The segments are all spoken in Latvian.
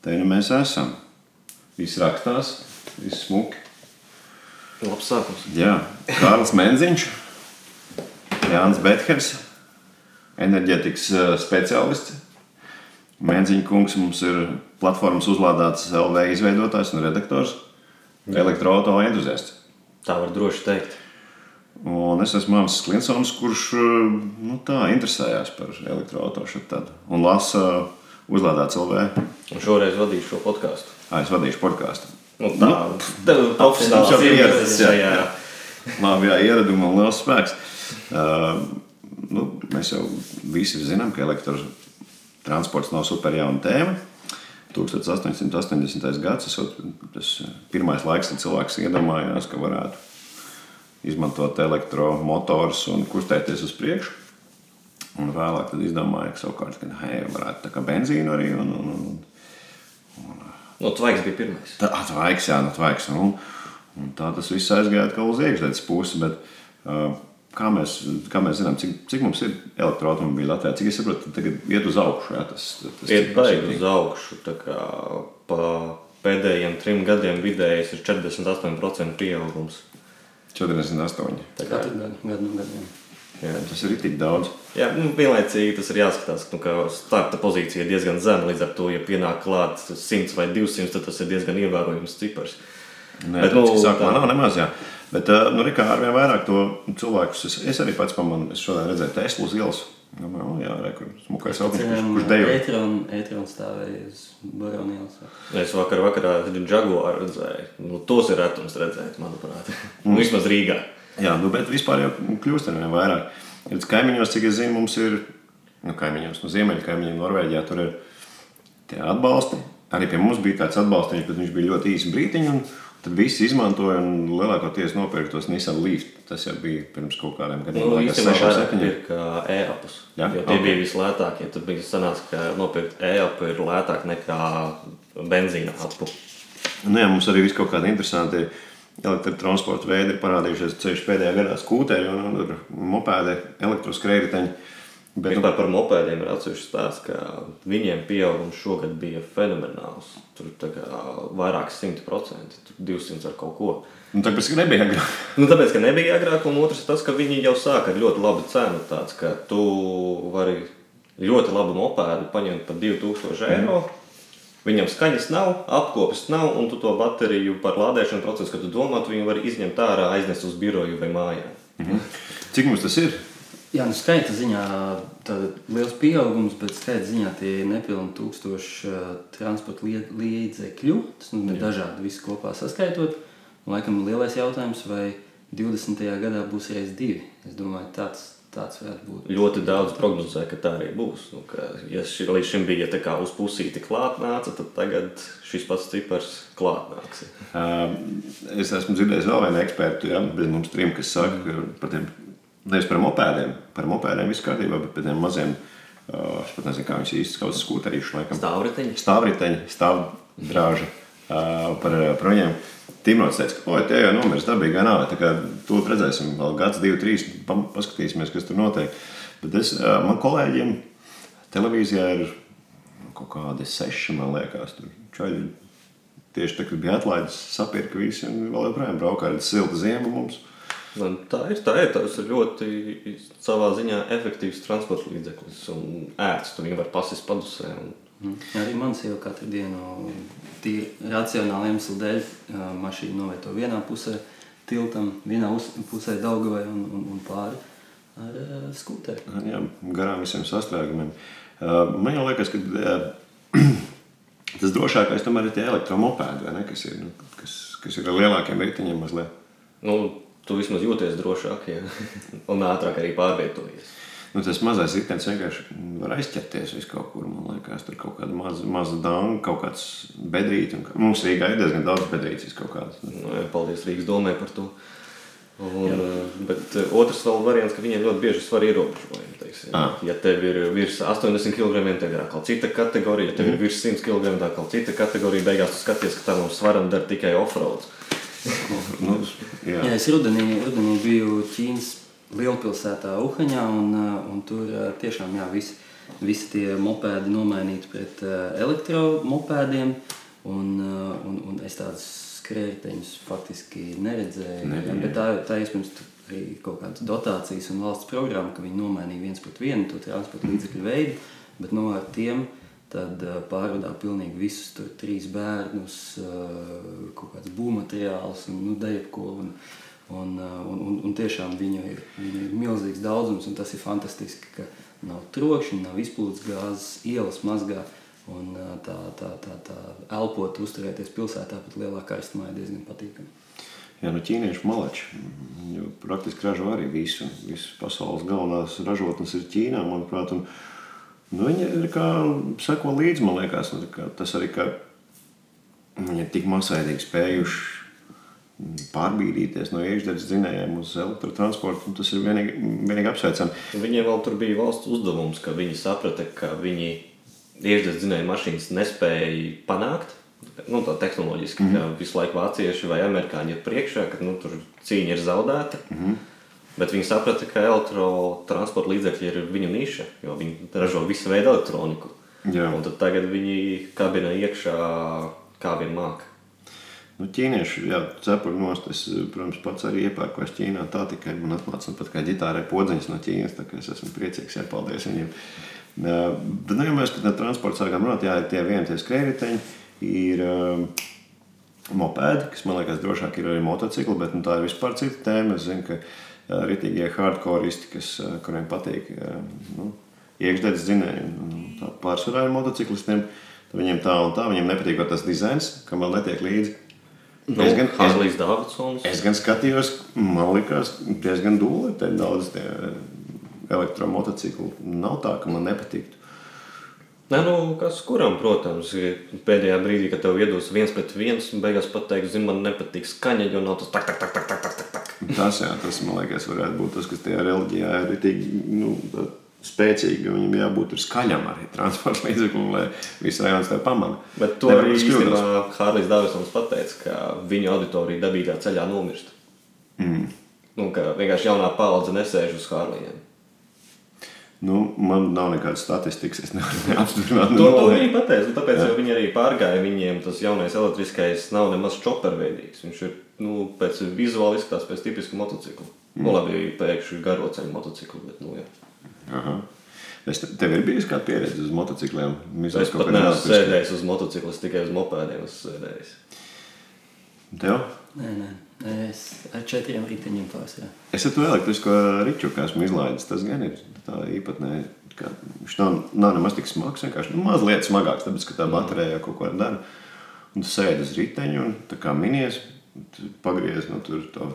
Te nu mēs esam. Viss rakstās, viss smuki. Labs sākums. Jā, Kārlis Menziņš, Jānis Bethers, enerģētikas speciālists. Menziņa kungs mums ir platformas uzlādētas LV izveidotājs un redaktors, elektroautorāta entuziasts. Tā var droši teikt. Un es esmu Mārcis Klinsons, kurš nu, tā interesējās par elektroautorātu un lasa uzlādēts LV. Un šoreiz vadīšu šo podkāstu. Ah, es vadīšu podkāstu. Nu, tā tev Mums profesionāls jau pieredze, jā. šajā. Labi, jā, ieradumi un liels spēks. Uh, nu, mēs jau visi zinām, ka elektrotransports nav super jauna tēma. 1880. gads tas pirmais laiks, kad cilvēks iedomājās, ka varētu izmantot elektromotors un kustēties uz priekšu. Un vēlāk tad izdomāja, ka savukārt, ka hei, varētu tā kā benzīnu arī. Un, un, un, Nu, tvaiks bija pirmais. Tā atvaigs, jā, nu, atvaigs. Nu, un tā tas viss aizgāja atkal uz iekšzemes pusi. Bet, uh, kā, mēs, kā mēs zinām, cik, cik mums ir elektroautobīļi Latvijā? Cik es saprotu, tagad iet uz augšu. Jā, tas, tas Iet cik- baigi uz augšu. tā kā Pa pēdējiem trim gadiem vidējais ir 48% pieaugums. 48. Tā kā, gadu, no gadiem. Jā, tas ir tik daudz. jā, nu, vienlaicīgi tas ir jāskatās, nu, ka starta pozīcija ir diezgan zema. Līdz ar to, ja pienāk klāt 100 vai 200, tad tas ir diezgan ievērojams cipars. Nē, Bet, nu, nu, sākumā tā- nav nemaz. Jā. Bet, nu, Rikā, arvien vairāk to cilvēku es, es arī pats pamanu. Es šodien redzēju Teslu uz ielas. Domāju, jā, re, kur smukais augsts, kurš, kurš dejo. Ētron stāvēja uz Baronijas. Es vakar vakarā Jaguāru redzēju. Nu, tos ir retums redzēt, manuprāt. Mm. Vismaz Rīgā. Jā, nu, bet vispār jau kļūst ar vien vairāk. Redz, kaimiņos, cik es zinu, mums ir nu, kaimiņos, no ziemeļa kaimiņiem, Norvēģijā. Tur ir tie atbalsti. Arī pie mums bija tāds atbalsts, bet viņš bija ļoti īsi brīdiņš. Tad visi izmantoja un lielākoties nopirka tos Nissan Leaf. Tas jau bija pirms kaut kādiem gadiem. Nu, sešiem, vairāk septiņiem. pirka e-apus. Jo tie Ok. bija vislētākie. Tad bija sanāca, ka nopirkt e-apu ir lētāk nekā benzīna apu. Nu, jā, mums arī ir kaut kādi interesanti elektrotransporta veidi, ir parādījušies ceļš pēdējā gadā skūteļi un, un mopēdi, elektroskrējēji. Bet, Vispār par mopēdiem ir atsevišķs stāsts, ka viņiem pieaugums šogad bija fenomenāls. Tur kā vairāk simt procenti, tur 200 ar kaut ko. nu, tāpēc, ka nebija agrāk. Nu, tāpēc, ka nebija agrāk, un otrs ir tas, ka viņi jau sāka ar ļoti labu cenu. Tāds, ka tu vari ļoti labu mopēdu paņemt par 2000 eiro. Viņam skaņas nav, apkopes nav, un tu to bateriju par lādēšanu procesu, kad tu domā, tu viņu vari izņemt ārā, aiznest uz biroju vai mājā. Cik mums tas ir? Jā, nu skaita ziņā liels pieaugums, bet skaita ziņā tie ir nepilni tūkstoši uh, transporta līdzekļu. Tas nu, ir dažādi visi kopā saskaitot. Un, laikam lielais jautājums, vai 20. gadā būs reizes divi. Es domāju, tāds, tāds varētu būt. Ļoti daudz prognozē, ka tā arī būs. Nu, ka, ja šī, līdz šim bija tā kā uz pusīti klāt nāca, tad tagad šis pats cipars klāt nāks. Uh, es esmu dzirdējis vēl vienu ekspertu, ja, mums trim, kas saka, ka par tiem, nevis par mopēdiem, par mopēdiem viss kārtībā, bet par tiem maziem, uh, es pat nezinu, kā viņus īsti sauc, skūterīšu laikam. Stāvriteņi. Stāvriteņi, stāvdrāži uh, par, par viņiem. Timrots teica, ka, oi, tie jau nomirs dabīgā nāve. Tā kā to redzēsim vēl gads, divi, trīs, paskatīsimies, kas tur notiek. Bet es, uh, man kolēģiem televīzijā ir kaut kādi seši, man liekas, tur čaļi. Tieši tā, kad bija atlaides, sapirka visi un vēl joprojām braukā ar siltu ziemu mums. Tā ir, tā ir. Tas ir ļoti savā ziņā efektīvs transporta līdzeklis un ērts. Tu viņu var pasist padusē. Un... Mm. Arī man sieva katru dienu tīri racionāli iemeslu dēļ mašīnu novieto vienā pusē, tiltam, vienā pusē Daugavai un, un, un pāri ar uh, skūteri. Jā, garām visiem sastrēgumiem. Uh, Man jau liekas, ka uh, tas drošākais tomēr ir tie elektromopēdi, vai ne, kas ir, nu, kas, kas ir ar lielākiem riteņiem mazliet. Nu, tu vismaz jūties drošāk ja? un ātrāk arī pārvietojies. Nu, tas mazais ritenis vienkārši var aizķerties uz kaut kur. Man liekas, tur kaut kāda maza, maza danga, kaut kāds bedrīte. un ka- Mums Rīgā ir diezgan daudz bedrītes kaut kādas. Nu, jā, paldies Rīgas domē par to. Un, eh, bet eh, otrs vēl variants, ka viņiem ļoti bieži svar ierobežojumi. teiksim. Ah. Ja tev ir virs 80 kg, tev ir atkal cita kategorija. Ja tev ir virs 100 kg, ir atkal cita kategorija. Beigās tu skaties, ka tam svaram dar tikai offroad. Nu, jā. Jā, es rudenī, rudenī biju Ķīnas lielpilsētā Uhaņā, un, ā, un tur ā, tiešām jā, visi, visi tie mopēdi nomainīti pret uh, elektromopēdiem. Un, uh, un, un es tādus skrējēju faktiski neredzēju. Nebija. Bet tā, tā iespējams arī kaut kādas dotācijas un valsts programma, ka viņi nomainīja viens pret vienu to transporta līdzekļu veidu. Bet no ar tiem tad uh, pārvadā pilnīgi visus tur trīs bērnus, uh, kaut kāds būvmateriāls un nu, dejapko. Un, un, uh, un, un, un tiešām viņu ir, viņu ir milzīgs daudzums un tas ir fantastiski, ka nav trokšņa, nav izplūdes gāzes, ielas mazgā. Un uh, tā, tā, tā, tā elpot, uzturēties pilsētā pat lielā karstumā ir diezgan patīkami. Jā, nu ķīniešu malači. Viņi praktiski ražo arī visu. Visas pasaules galvenās ražotnes ir Ķīnā, manuprāt. Un, nu, viņi ir kā seko līdzi, man liekas. Nu, kā, tas arī, ka viņi ir tik masveidīgi spējuši pārbīdīties no iekšzemes dzinējiem uz elektrotransportu. Tas ir vienīgi, vienīgi apsveicami. Viņiem vēl tur bija valsts uzdevums, ka viņi saprata, ka viņi iekšzemes dzinēju mašīnas nespēja panākt. Nu, tā tehnoloģiski, mm -hmm. visu laiku vācieši vai amerikāņi ir priekšā, ka nu, tur cīņa ir zaudēta. Mm -hmm. Bet viņi saprata, ka elektrotransporta līdzekļi ir viņu niša, jo viņi ražo visu veidu elektroniku. Jā. Un tad tagad viņi kabina iekšā, kā vien māca. Nu, ķīnieši, jā, cepuri nost. Es, protams, pats arī iepērkos Ķīnā. Tā tikai man atnāca pat kā ģitārai podziņas no Ķīnas. Tā kā es esmu priecīgs, jā, paldies viņiem. Bet, nu, ja mēs par transportu sākām runāt, jā, ir tie vieni tie skrējēji, ir um, mopēdi, kas man liekas drošāk ir arī motocikli, bet nu, tā ir vispār cita tēma. Es zinu, ka uh, ritīgie hardcoreisti, kas, uh, kuriem patīk uh, nu, iekšzemes dzinēji, un tā pārsvarā ir motociklistiem, tad viņiem tā un tā, viņiem nepatīk tas dizains, kam vēl netiek līdzi. Nu, Es gan- Harlijs Davidsons. Es gan skatījos, man liekas, diezgan dūli. Te daudz tie elektromotocikli. Nav tā, ka man nepatiktu. Nē, nu, kas kuram, protams, pēdējā brīdī, kad tev iedos viens pret viens, un beigās pateiks, zini, man nepatīk skaņa, jo nav tas tak, tak, tak, tak, tak, tak, tak, tak. Tas, jā, tas man liekas, varētu būt tas, kas tajā reliģijā ir tik nu, tā spēcīgi. ka Viņam jābūt skaļam arī transporta līdzeklim, lai viss rajons tev pamana. Bet to arī īstenībā Hārlijs Davidsons pateica, ka viņu auditorija dabīgā ceļā nomirst. Mm. Nu, ka vienkārši jaunā paudze nesēž uz Hārlijiem. Nu, man nav nekādas statistikas, es nevaru neapstiprināt. To, to viņi pateica, un tāpēc jau viņi arī pārgāja. Viņiem tas jaunais elektriskais nav nemaz čoperveidīgs. Viņš ir nu, pēc vizuāli izskatās pēc tipiska motocikla. Mm. Nu, labi, pēkšņi garo ceļu motociklu, bet nu, jā. Aha. Es te, tev ir bijusi kāda pieredze uz motocikliem? Mizās Es pat neesmu sēdējis uz motocikla, es tikai uz mopēdiem esmu sēdējis. Tev? Nē, nē, es ar četriem riteņiem pārsvarā. Es ar to elektrisko riču esmu izlaidis. Tas gan ir tā īpatnē. Viņš nav, nav nemaz tik smags. Vienkārši nu, mazliet smagāks, tāpēc ka tā baterija jau kaut ko dara. Un tu sēdi uz riteņa un tā kā minies, pagriez no tur to.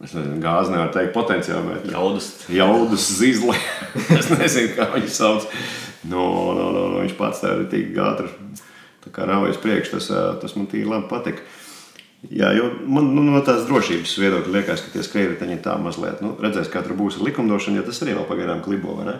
Es nezinu, gāzi nevar teikt potenciāli. Bet, Jaudas. Jaudas zizli. es nezinu, kā viņu sauc. No, no, no, no, viņš pats tā ir tik gātri. Tā kā raujas priekš, tas, tas man tīri labi patika. Jā, jo man nu, no tās drošības viedokļa liekas, ka tie ir tā mazliet. Nu, redzēs, kā tur būs ar likumdošanu, jo tas arī vēl pagaidām klibo, vai ne?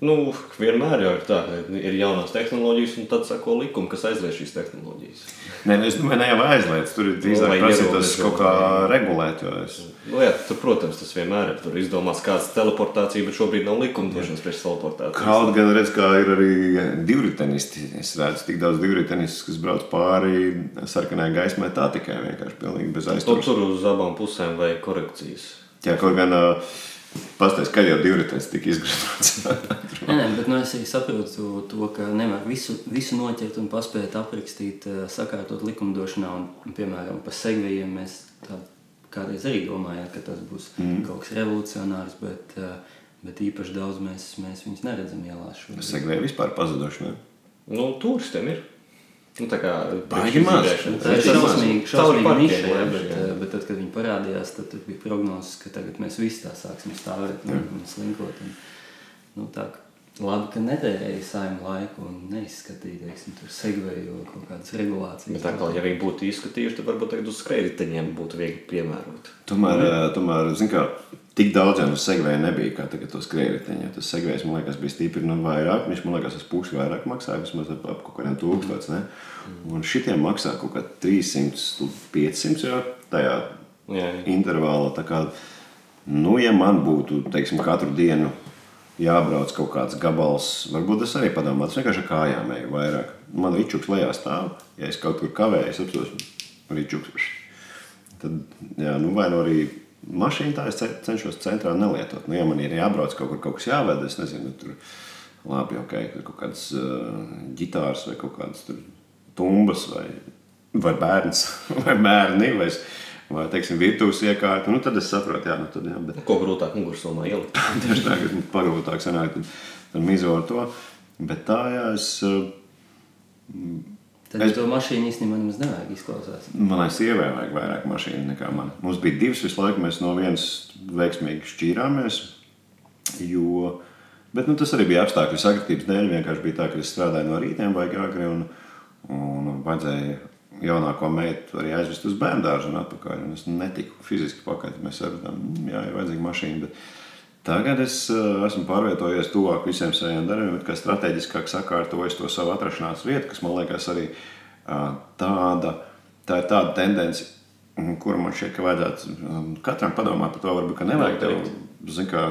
Nu, vienmēr jau ir tā, ka ir jaunās tehnoloģijas, un tad sako likumi, kas aizliedz šīs tehnoloģijas. Nē, nu, es domāju, ne jau aizliedz. Tur ir drīzāk vai prasīt tas kaut kā vai- regulēt. Es, Nu, jā, tur, protams, tas vienmēr ir. Tur izdomāts kāds teleportācija, bet šobrīd nav likumdošanas priekš teleportācijas. Kaut gan redz, kā ir arī divritenisti. Es redzu tik daudz divritenistu, kas brauc pāri sarkanai gaismai. Tā tikai vienkārši pilnīgi bez Tur, aizturas. tur uz abām pusēm vajag korekcijas. Jā, kaut gan pastāstīs, ka jau divritenis tika izgudrots. Nē, nē, bet nu, es arī saprotu to, ka nevar visu, visu noķert un paspēt aprakstīt, eh, sakārtot likumdošanā. Un, piemēram, par segvijiem mēs tā, kādreiz arī domājām, ka tas būs mm. kaut kas revolucionārs, bet, eh, bet īpaši daudz mēs, mēs viņus neredzam ielās. Segvēja vispār pazuduši. Ne? Nu, turistiem ir. Nu, tā kā Baigi maz. Tā ir Tas ir šausmīgi, šausmīgi niša, jā, bet, jā. eh, bet tad, kad viņi parādījās, tad bija prognozes, ka tagad mēs visi tā sāksim stāvēt un, un slinkot. Un, nu, tā, labi, ka netērēja saimnu laiku un neizskatīja, teiksim, tur segvēju kaut kādas regulācijas. Bet tā kā, ja viņi būtu izskatījuši, tad varbūt tagad uz skrējējiņiem būtu viegli piemērot. Tomēr, mm. tomēr zin, kā, tik daudziem uz segvēja nebija, kā tagad to skrējēju. Tas segvējs, man liekas, bija stipri nu, vairāk. Viņš, man liekas, uz pusi vairāk maksāja, vismaz ap, ap kaut kādiem tūkstošiem. Mm. Un šitiem maksā kaut kā 300, 500 jau tajā Jā, jā. intervālā. Tā Kā, nu, ja man būtu, teiksim, katru dienu jābrauc kaut kāds gabals. Varbūt es arī padomāju, vienkārši ar kājām eju vairāk. Man rīčuks lejā stāv, ja es kaut kur kavēju, es apstos rīčuks. Tad, jā, nu vai nu arī mašīnu tā es ce- cenšos centrā nelietot. Nu, ja man ir jābrauc kaut kur, kaut kas jāved, es nezinu, tur labi, ok, tur kaut kādas uh, ģitāras vai kaut kādas tur tumbas vai, vai bērns vai bērni vai, es- vai teiksim, virtuves iekārta, nu tad es saprotu, jā, nu tad jā, bet Ko grūtāk mugursomā ielikt? tieši tā, ka pagrūtāk sanāk, tad mizo ar to. Bet tā, jā, es, uh, Tad es... to mašīnu īstenībā nemaz nevajag izklausās. manai sievai vajag vairāk mašīnu nekā man. Mums bija divas visu laiku, mēs no vienas veiksmīgi šķīrāmies, jo, bet nu, tas arī bija apstākļu sakritības dēļ, vienkārši bija tā, ka es strādāju no rītiem vai agri un, un vajadzēja jaunāko meitu arī aizvest uz bērnu dārzu un atpakaļ. Un es netiku fiziski pakaļ. Mēs sapratām, "Mm, jā, ir vajadzīga mašīna. Bet tagad es uh, esmu pārvietojies tuvāk visiem saviem darbiem, bet kā strateģiskāk sakārtojis to savu atrašanās vietu, kas man liekas arī tāda, tā ir tāda tendence, mm, kuru man šķiet, ka vajadzētu um, katram padomāt par to, varbūt, ka nevajag tev, zin kā,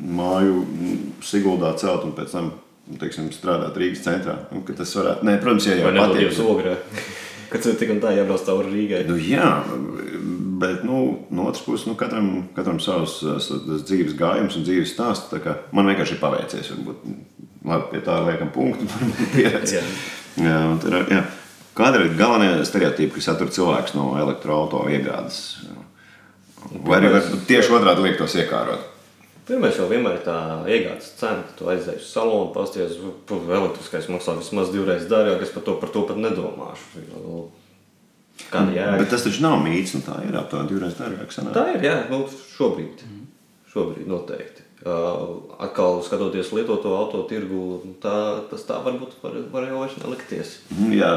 māju mm, Siguldā celt un pēc tam, teiksim, strādāt Rīgas centrā. Un, tas varētu, nē, protams, ja jau Vai nebūtu patīk. Kad tu tik un tā jābrauc cauri Rīgai. Nu, jā, bet nu, no otras puses, nu, katram, katram savs dzīves gājums un dzīves stāsts. Man vienkārši ir paveicies. Varbūt, labi, pie tā liekam punktu. Jā. jā, tad, jā. Kāda ir galvenā stereotipa, kas attur cilvēkus no elektroautorāta iegādes? Vai arī var tieši otrādi liek tos iekārot? Pirmais jau vienmēr ir tā iegādes cena, ka tu aizej uz salonu, pasties, ka elektriskais maksā vismaz divreiz dārgāk, es par to, par to pat nedomāšu. Kāda jēga? Bet tas taču nav mīts, un tā ir aptuveni divreiz dārgāk. sanāk. Tā ir, jā, nu, šobrīd. Šobrīd noteikti. Uh, atkal skatoties lietoto auto tirgu, nu, tā, tas tā varbūt var, var jau vairs nelikties. Mhm, Jā,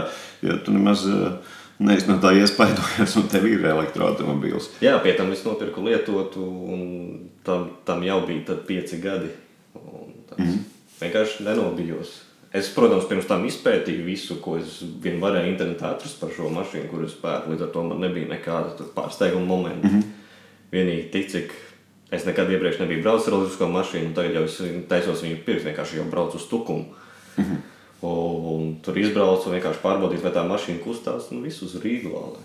jo tu nemaz eh, neesi no tā iespaidojies, un tev ir elektroautobīls. Jā, pie tam es nopirku lietotu, un tam, tam jau bija pieci gadi. Mm. Vienkārši nenobijos. Es, protams, pirms tam izpētīju visu, ko es vien varēju internetā atrast par šo mašīnu, kuras pērku. Līdz ar to man nebija nekāda pārsteiguma momenta. Mm -hmm. Vienīgi tik, cik es nekad iepriekš nebiju braucis ar elektrisko mašīnu, tagad jau es taisos viņu pirkt, vienkārši jau braucu uz tukumu. Mm -hmm. un, un tur izbraucu un vienkārši pārbaudīt, vai tā mašīna kustās, un visu uz vēl.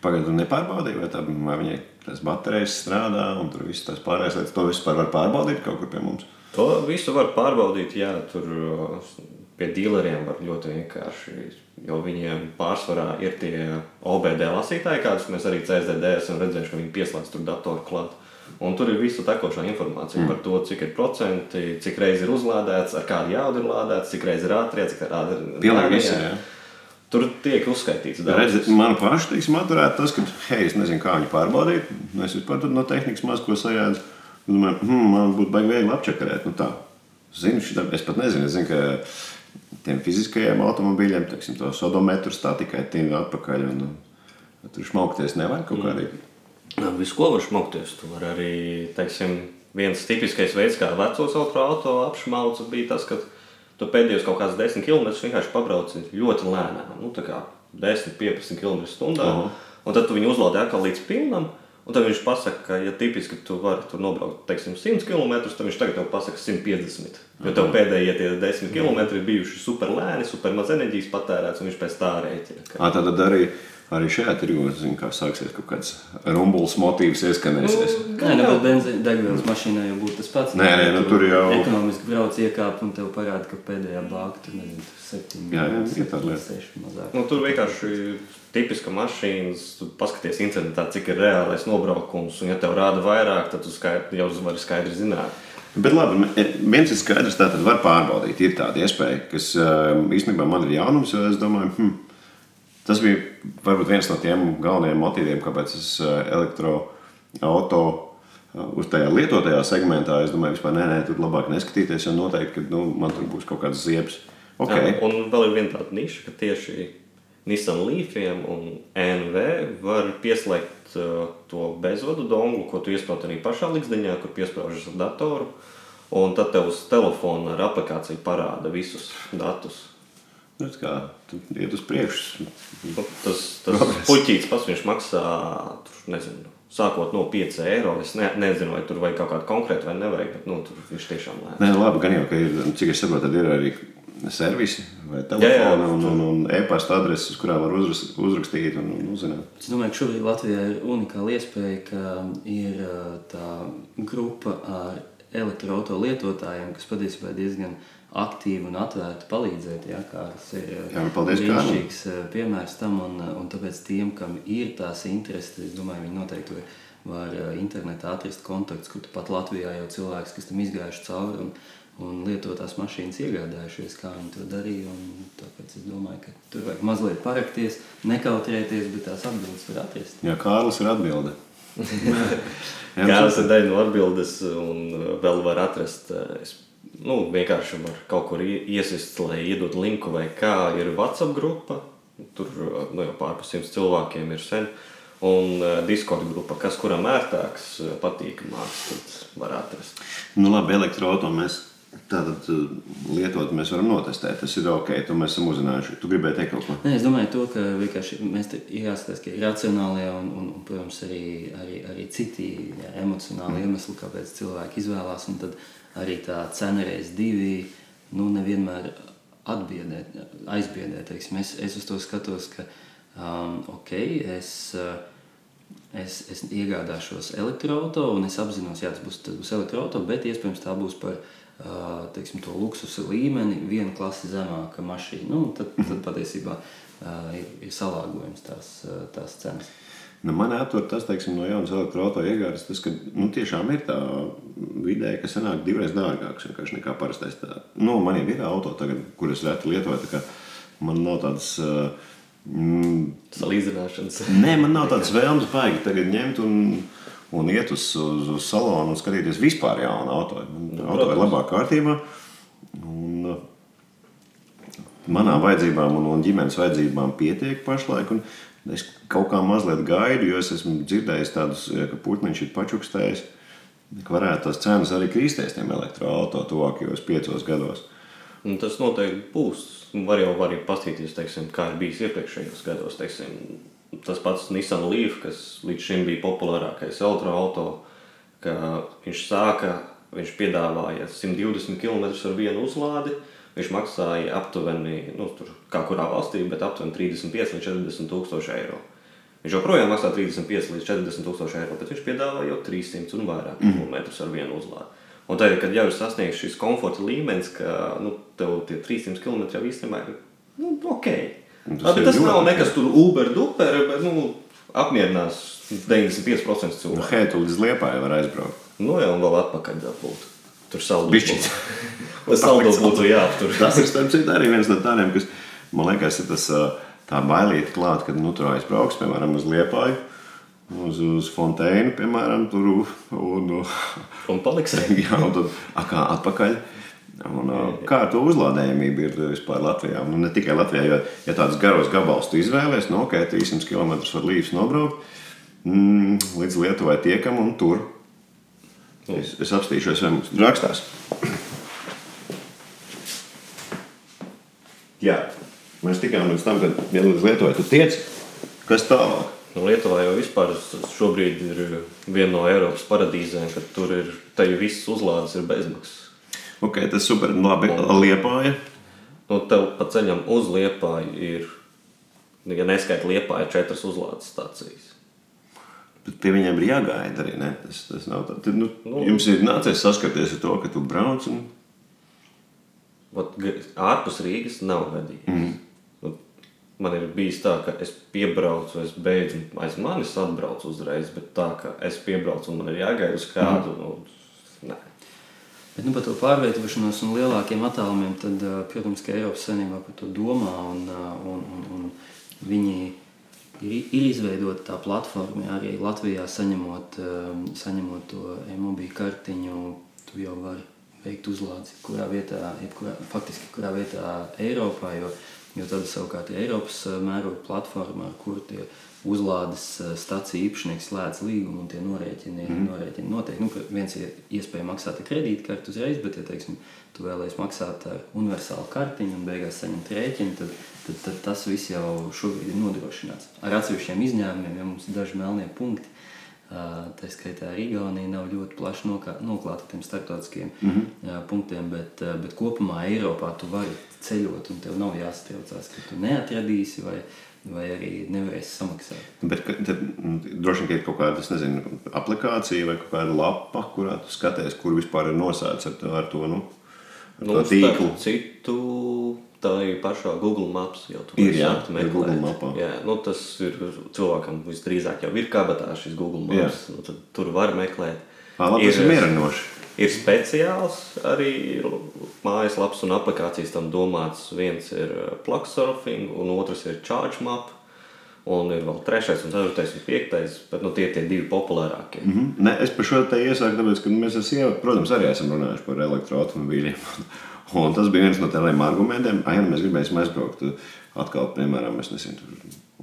Pagaidu, tu nepārbaudīji, vai, tā, vai viņai tas baterijas strādā, un tur viss tas pārējais lietas. To vispār var pārbaudīt kaut kur pie mums. To visu var pārbaudīt, jā, tur uh, pie dealeriem var ļoti vienkārši. Jo viņiem pārsvarā ir tie OBD lasītāji, kādus mēs arī CSDD esam redzējuši, ka viņi pieslēdz tur datoru klāt. Un tur ir visa tekošā informācija mm. par to, cik ir procenti, cik reizes ir uzlādēts, ar kādu jaudu ir lādēts, cik reizes ir ātrie, cik ātri ir Pilnīgi Tur tiek uzskaitīts. Redziet, man pašai teiksim, atturēt tas, ka, hei, es nezinu, kā viņu pārbaudīt. Es vispār no tehnikas maz ko sajēdzu. Domāju, hmm, man būtu baigi viegli apčakarēt. Nu, tā. Zinu, šitā, es pat nezinu, es zinu, ka tiem fiziskajiem automobīļiem, teiksim, to sodometrus tā tikai tīna atpakaļ. Un, un, tur šmaukties nevar kaut kā arī. Jā, Visu, ko var šmaukties, tu vari arī, teiksim, viens tipiskais veids, kā vecos auto apšmauca, bija tas, ka tu pēdējos kaut kādus 10 km vienkārši pabrauci ļoti lēnām, nu tā kā 10, 15 km/h, Aha. un tad tu viņu uzlādē atkal līdz pilnam, un tad viņš pasaka, ka, ja tipiski tu vari tur nobraukt, teiksim, 100 km, tad viņš tagad tev pasaka 150. Jo tev pēdējie tie 10 km ir bijuši super lēni, super maz enerģijas patērēts, un viņš pēc tā rēķina. ka- À, tad arī, arī šajā tirgu zinu, kā sāksies kaut kāds rumbulis motīvs ieskanēsies. Nē, nu, bet benzīna degvielas mašīnā jau būtu tas pats. Nē, nē, nu, tur jau- Ekonomiski brauc iekāp un tev parāda, ka pēdējā bāka tur nezinu, tur septiņi. Jā, jā, ir septiņi, tāda lieta. Nu, tur vienkārši tipiska mašīna, tu paskaties internetā, cik ir reālais nobraukums. Un, ja tev rāda vairāk, tad tu skaidri, jau vari skaidri zināt. Bet labi, viens ir skaidrs, tā tad var pārbaudīt. Ir tāda iespēja, kas um, īstenībā man ir jaunums. jo Es domāju, hm, tas bija varbūt viens no tiem galvenajiem motīviem, kāpēc es elektroautorātu uz tajā lietotajā segmentā. Es domāju, vispār nē, nē, tur labāk neskatīties, jo noteikti, ka nu, man tur būs kaut kādas ziepes. Okay. Jā, un vēl ir viena tāda niša, ka tieši Nissan Leafiem un NV var pieslēgt uh, to bezvadu donglu, ko tu iesprāst arī pašā līgzdiņā, kur piesprāžas ar datoru. Un tad tev uz telefona ar aplikāciju parāda visus datus. Nu, tā kā iet uz priekšu. Nu, Tas, tas puķītis pats viņš maksā tur, nezinu, sākot no 5 eiro. Es ne, nezinu, vai tur vajag kaut kādu konkrētu vai nevajag, bet nu, tur viņš tiešām lēns. Nē, labi, gan jau, ka ir, cik es saprotu, tad ir arī servisi vai telefona un, un, un e-pasta adreses, uz kurām var uzras- uzrakstīt un, un uzzināt. Es domāju, ka šobrīd Latvijā ir unikāla iespēja, ka ir tā grupa ar elektroautorātu lietotājiem, kas patiesībā ir diezgan aktīvi un atvērti palīdzēt. Ja, kā tas ir Jā, nu, brīnišķīgs ā, piemērs tam, un, ā, un tāpēc tiem, kam ir tās intereses, es domāju, viņi noteikti var, var internetā atrast kontaktus, kur pat Latvijā jau cilvēks, kas tam izgājuši cauri. Un, Un lietotās mašīnas iegādājušies, kā viņi to darīja. un Tāpēc es domāju, ka tur vajag mazliet parakties, nekautrēties, bet tās atbildes var atrast. Jā, Kārlis ir atbilde. Jā, Kādas ir daļa no atbildes, un vēl var atrast. Es, nu, vienkārši var kaut kur ie- iesist, lai iedod linku, vai kā ir WhatsApp grupa. Tur nu, jau pārpas simts cilvēkiem ir sen. Un uh, Discord grupa, kas kuram ērtāks, uh, patīkamāks, tad var atrast. Nu, labi, elektroautorātu mēs tātad uh, lietot, mēs varam notestēt. Tas ir ok, to mēs esam uzzinājuši. Tu gribēji teikt kaut ko? Nē, es domāju, to, ka vienkārši mēs jāskatās, ka ir racionālie un, un, un protams, arī, arī, arī citi jā, emocionāli iemesli, kāpēc cilvēki izvēlās. Un tad arī tā cena reizes divi nu, nevienmēr atbiedē, aizbiedē. Teiksim. Es, es uz to skatos, ka um, ok, es. Uh, Es, es iegādāšos elektroautorātu, un es apzinos, ka tas būs, tas būs elektroautorāts, bet iespējams tā būs par ā, teiksim, to luksusa līmeni, viena klase zemāka mašīna. Nu, tad, tad patiesībā ā, ir, ir salāgojums tās, ā, tās cenas. Nu, man atver tas, teiksim, no jaunas elektroautorāta iegādes, tas, ka nu, tiešām ir tā vidēji, ka sanāk divreiz dārgāks nekā parastais. Tā. Nu, man ir auto tagad, kuras reti lietoju, man nav tāds. Uh, mm, Salīdzināšanas. Nē, man nav tādas vēlmes baigi tagad ņemt un, un iet uz, uz, uz salonu un skatīties vispār jaunu auto. Man auto ir labā kārtībā. Un, manām vajadzībām un, un ģimenes vajadzībām pietiek pašlaik. un Es kaut kā mazliet gaidu, jo es esmu dzirdējis tādus, ka Putniņš ir pačukstējis, ka varētu tās cenas arī kristies tiem elektroautorātiem tuvākajos piecos gados. Un tas noteikti būs. Var jau arī paskatīties, teiksim, kā ir bijis iepriekšējos gados. Teiksim, tas pats Nissan Leaf, kas līdz šim bija populārākais elektroautorāts, ka viņš sāka, viņš piedāvāja 120 km ar vienu uzlādi. Viņš maksāja aptuveni, nu, tur, kā kurā valstī, bet aptuveni 35 līdz 40 tūkstoši eiro. Viņš joprojām maksā 35 līdz 40 tūkstoši eiro, bet viņš piedāvā jau 300 un vairāk mm. km ar vienu uzlādi. Un tagad, kad jau ir sasniegts šis komforta līmenis, ka nu, tev tie 300 km jau īstenībā ir nu, ok. Tas ir tas nav nekas tur Uber, duper, bet nu, apmierinās 95% cilvēku. Nu, hei, tu līdz liepai var aizbraukt. Nu, jau un vēl atpakaļ dabūt. Tur būtu. Lai saldo būtu jāaptur. Tas ir starp citu arī viens no tādiem, kas man liekas, ir tas tā bailīte klāt, kad nu, tur aizbrauks, piemēram, uz Liepāju, uz, uz Fonteinu, piemēram, tur un, Un paliks. jā, un tad akā atpakaļ. Un, kā ar to uzlādējumību ir vispār Latvijā? Nu, ne tikai Latvijā, jo, ja tādus garos gabalus tu izvēlēsies, no ok, 300 km var līdz nobraukt, mm, līdz Lietuvai tiekam un tur. Es, es apstīšos, vai mums tur rakstās. Jā, mēs tikām līdz tam, kad ja līdz Lietuvai tu tiec, kas tālāk? Nu, Lietuvā jau vispār šobrīd ir viena no Eiropas paradīzēm, kad tur ir te jau viss uzlādes ir bezmaksas. Ok, tas super labi. Liepāja. Nu, tev pa ceļam uz Liepāju ir, ja neskaita Liepāju, četras uzlādes stācijas. Bet pie viņiem ir jāgaida arī. Ne? Tas, tas nav tā. Tad, nu, Nu. nu. Jums ir nācies saskarties ar to, ka tu brauc. Un... Vat Ārpus Rīgas nav gadījums. Mm. Nu, man ir bijis tā, ka es piebraucu, es beidzu, aiz manis atbraucu uzreiz, bet tā, ka es piebraucu un man ir jāgaida uz kādu. Mm. Nu, nē. Bet nu, par to pārvietošanos un lielākiem attālumiem, tad, protams, ka Eiropas Savienībā par to domā un, un, un, un viņi ir, ir izveidota tā platforma, ja arī Latvijā saņemot, ā, saņemot to e-mobīlu kartiņu, tu jau vari veikt uzlādes, kurā vietā, jebkurā, faktiski kurā vietā Eiropā, jo, jo tad savukārt ir Eiropas ā, mēroga platforma, ar kuru tie uzlādes ā, staciju īpašnieks slēdz līgumu un tie norēķini, mm. norēķini noteikti. Nu, viens ir iespēja maksāt ar kredītkarti uzreiz, bet, ja teiksim, tu vēlēsies maksāt ar universālu kartiņu un beigās saņemt rēķinu, tad, tad, tad tas viss jau šobrīd ir nodrošināts. Ar atsevišķiem izņēmumiem, ja mums ir daži melnie punkti, Tā skaitā arī Igaunija nav ļoti plaši noklāta tiem starptautiskiem mm. -hmm. punktiem, bet, bet kopumā Eiropā tu vari ceļot un tev nav jāstraucās, ka tu neatradīsi vai, vai arī nevarēsi samaksāt. Bet tad, mm, droši vien ka ir kaut kāda es nezinu, aplikācija vai kaut kāda lapa, kurā tu skaties, kur vispār ir nosēdz ar, ar to, nu, ar Nu, to tīklu. citu, tā ir pašā Google Maps. Jau tu Ir, jā, ir meklēt. Google mapā. Jā, nu, tas ir cilvēkam visdrīzāk jau ir kabatā šis Google Maps. Nu, tad tur var meklēt. Ā, labi, tas ir mierinoši. Ir speciāls arī mājaslaps un aplikācijas tam domāts. Viens ir uh, Plug Surfing, un otrs ir Charge Map. Un ir vēl trešais, un ceturtais un piektais, bet nu, tie ir tie divi populārākie. Mm -hmm. Ne, es par šo te iesaku, tāpēc, ka mēs ar sievu, protams, arī esam runājuši par elektroautomobīļiem. Un tas bija viens no tādiem argumentiem, ka, ja mēs gribēsim aizbraukt atkal, piemēram, nezinu,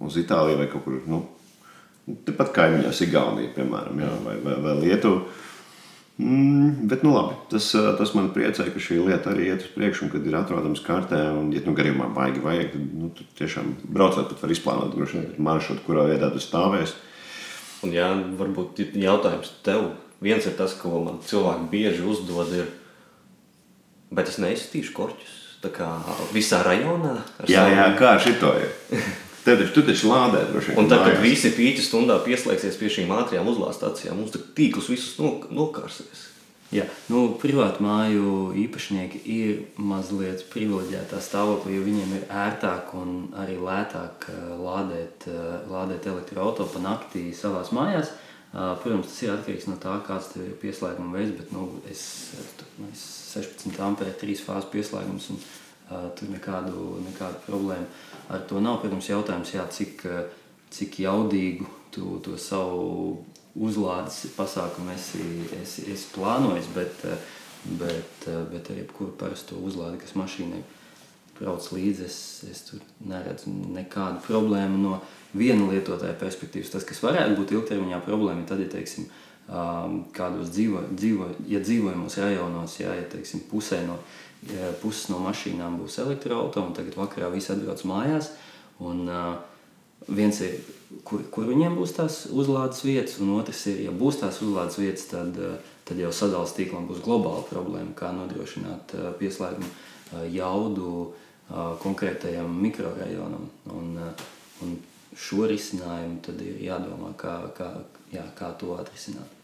uz Itāliju vai kaut kur, nu, tepat kaimiņos, Igaunija, piemēram, jā, vai, vai, vai Lietuva. Mm, bet, nu, labi, tas, ā, tas man priecē, ka šī lieta arī iet uz priekšu, kad ir atrodams kartē, un, ja nu gadījumā baigi vajag, tad nu, tur tiešām braucot, pat var izplānot droši vien maršrutu, kurā vietā tu stāvēsi. Un jā, varbūt jautājums tev. Viens ir tas, ko man cilvēki bieži uzdod, ir, bet es neizstīšu korķus. Tā kā visā rajonā. ar Jā, savu- jā, kā šito ir. Tev taču, tu taču lādē droši vien. Un tad, kad visi pīķi stundā pieslēgsies pie šīm ātrajām uzlāstācijām, mums tur tīklus visus nok nokārsies. Jā, nu, privātu māju īpašnieki ir mazliet privileģētā stāvoklī, jo viņiem ir ērtāk un arī lētāk eh, lādēt, eh, lādēt elektroautorātu pa naktī savā mājās. Eh, Protams, tas ir atkarīgs no tā, kāds tev ir pieslēguma veids, bet nu, es, es 16 ampēru, 3 fāzu pieslēgums un uh, tur nekādu, nekādu problēmu ar to nav. Protams, jautājums, jā, cik, eh, cik jaudīgu tu to savu uzlādes pasākumu esi, esi, esi plānojis, bet, eh, bet, eh, bet ar jebkuru parasto uzlādi, kas mašīnai brauc līdzi, es, es tur neredzu nekādu problēmu no viena lietotāja perspektīvas. Tas, kas varētu būt ilgtermiņā problēma, ir tad, ja teiksim, um, kādos dzīvo, dzīvo, ja dzīvojamos rajonos, ja, ja teiksim, pusē no, ja puses no mašīnām būs elektroautorāta, un tagad vakarā visi atbrauc mājās. Un, uh, viens ir, kur, kur viņiem būs tās uzlādes vietas, un otrs ir, ja būs tās uzlādes vietas, tad, uh, tad jau sadalījuma tīklam būs globāla problēma, kā nodrošināt uh, pieslēgumu uh, jaudu uh, konkrētajam mikrorajonam. Un, uh, un šo risinājumu tad ir jādomā, kā, kā, jā, kā to atrisināt.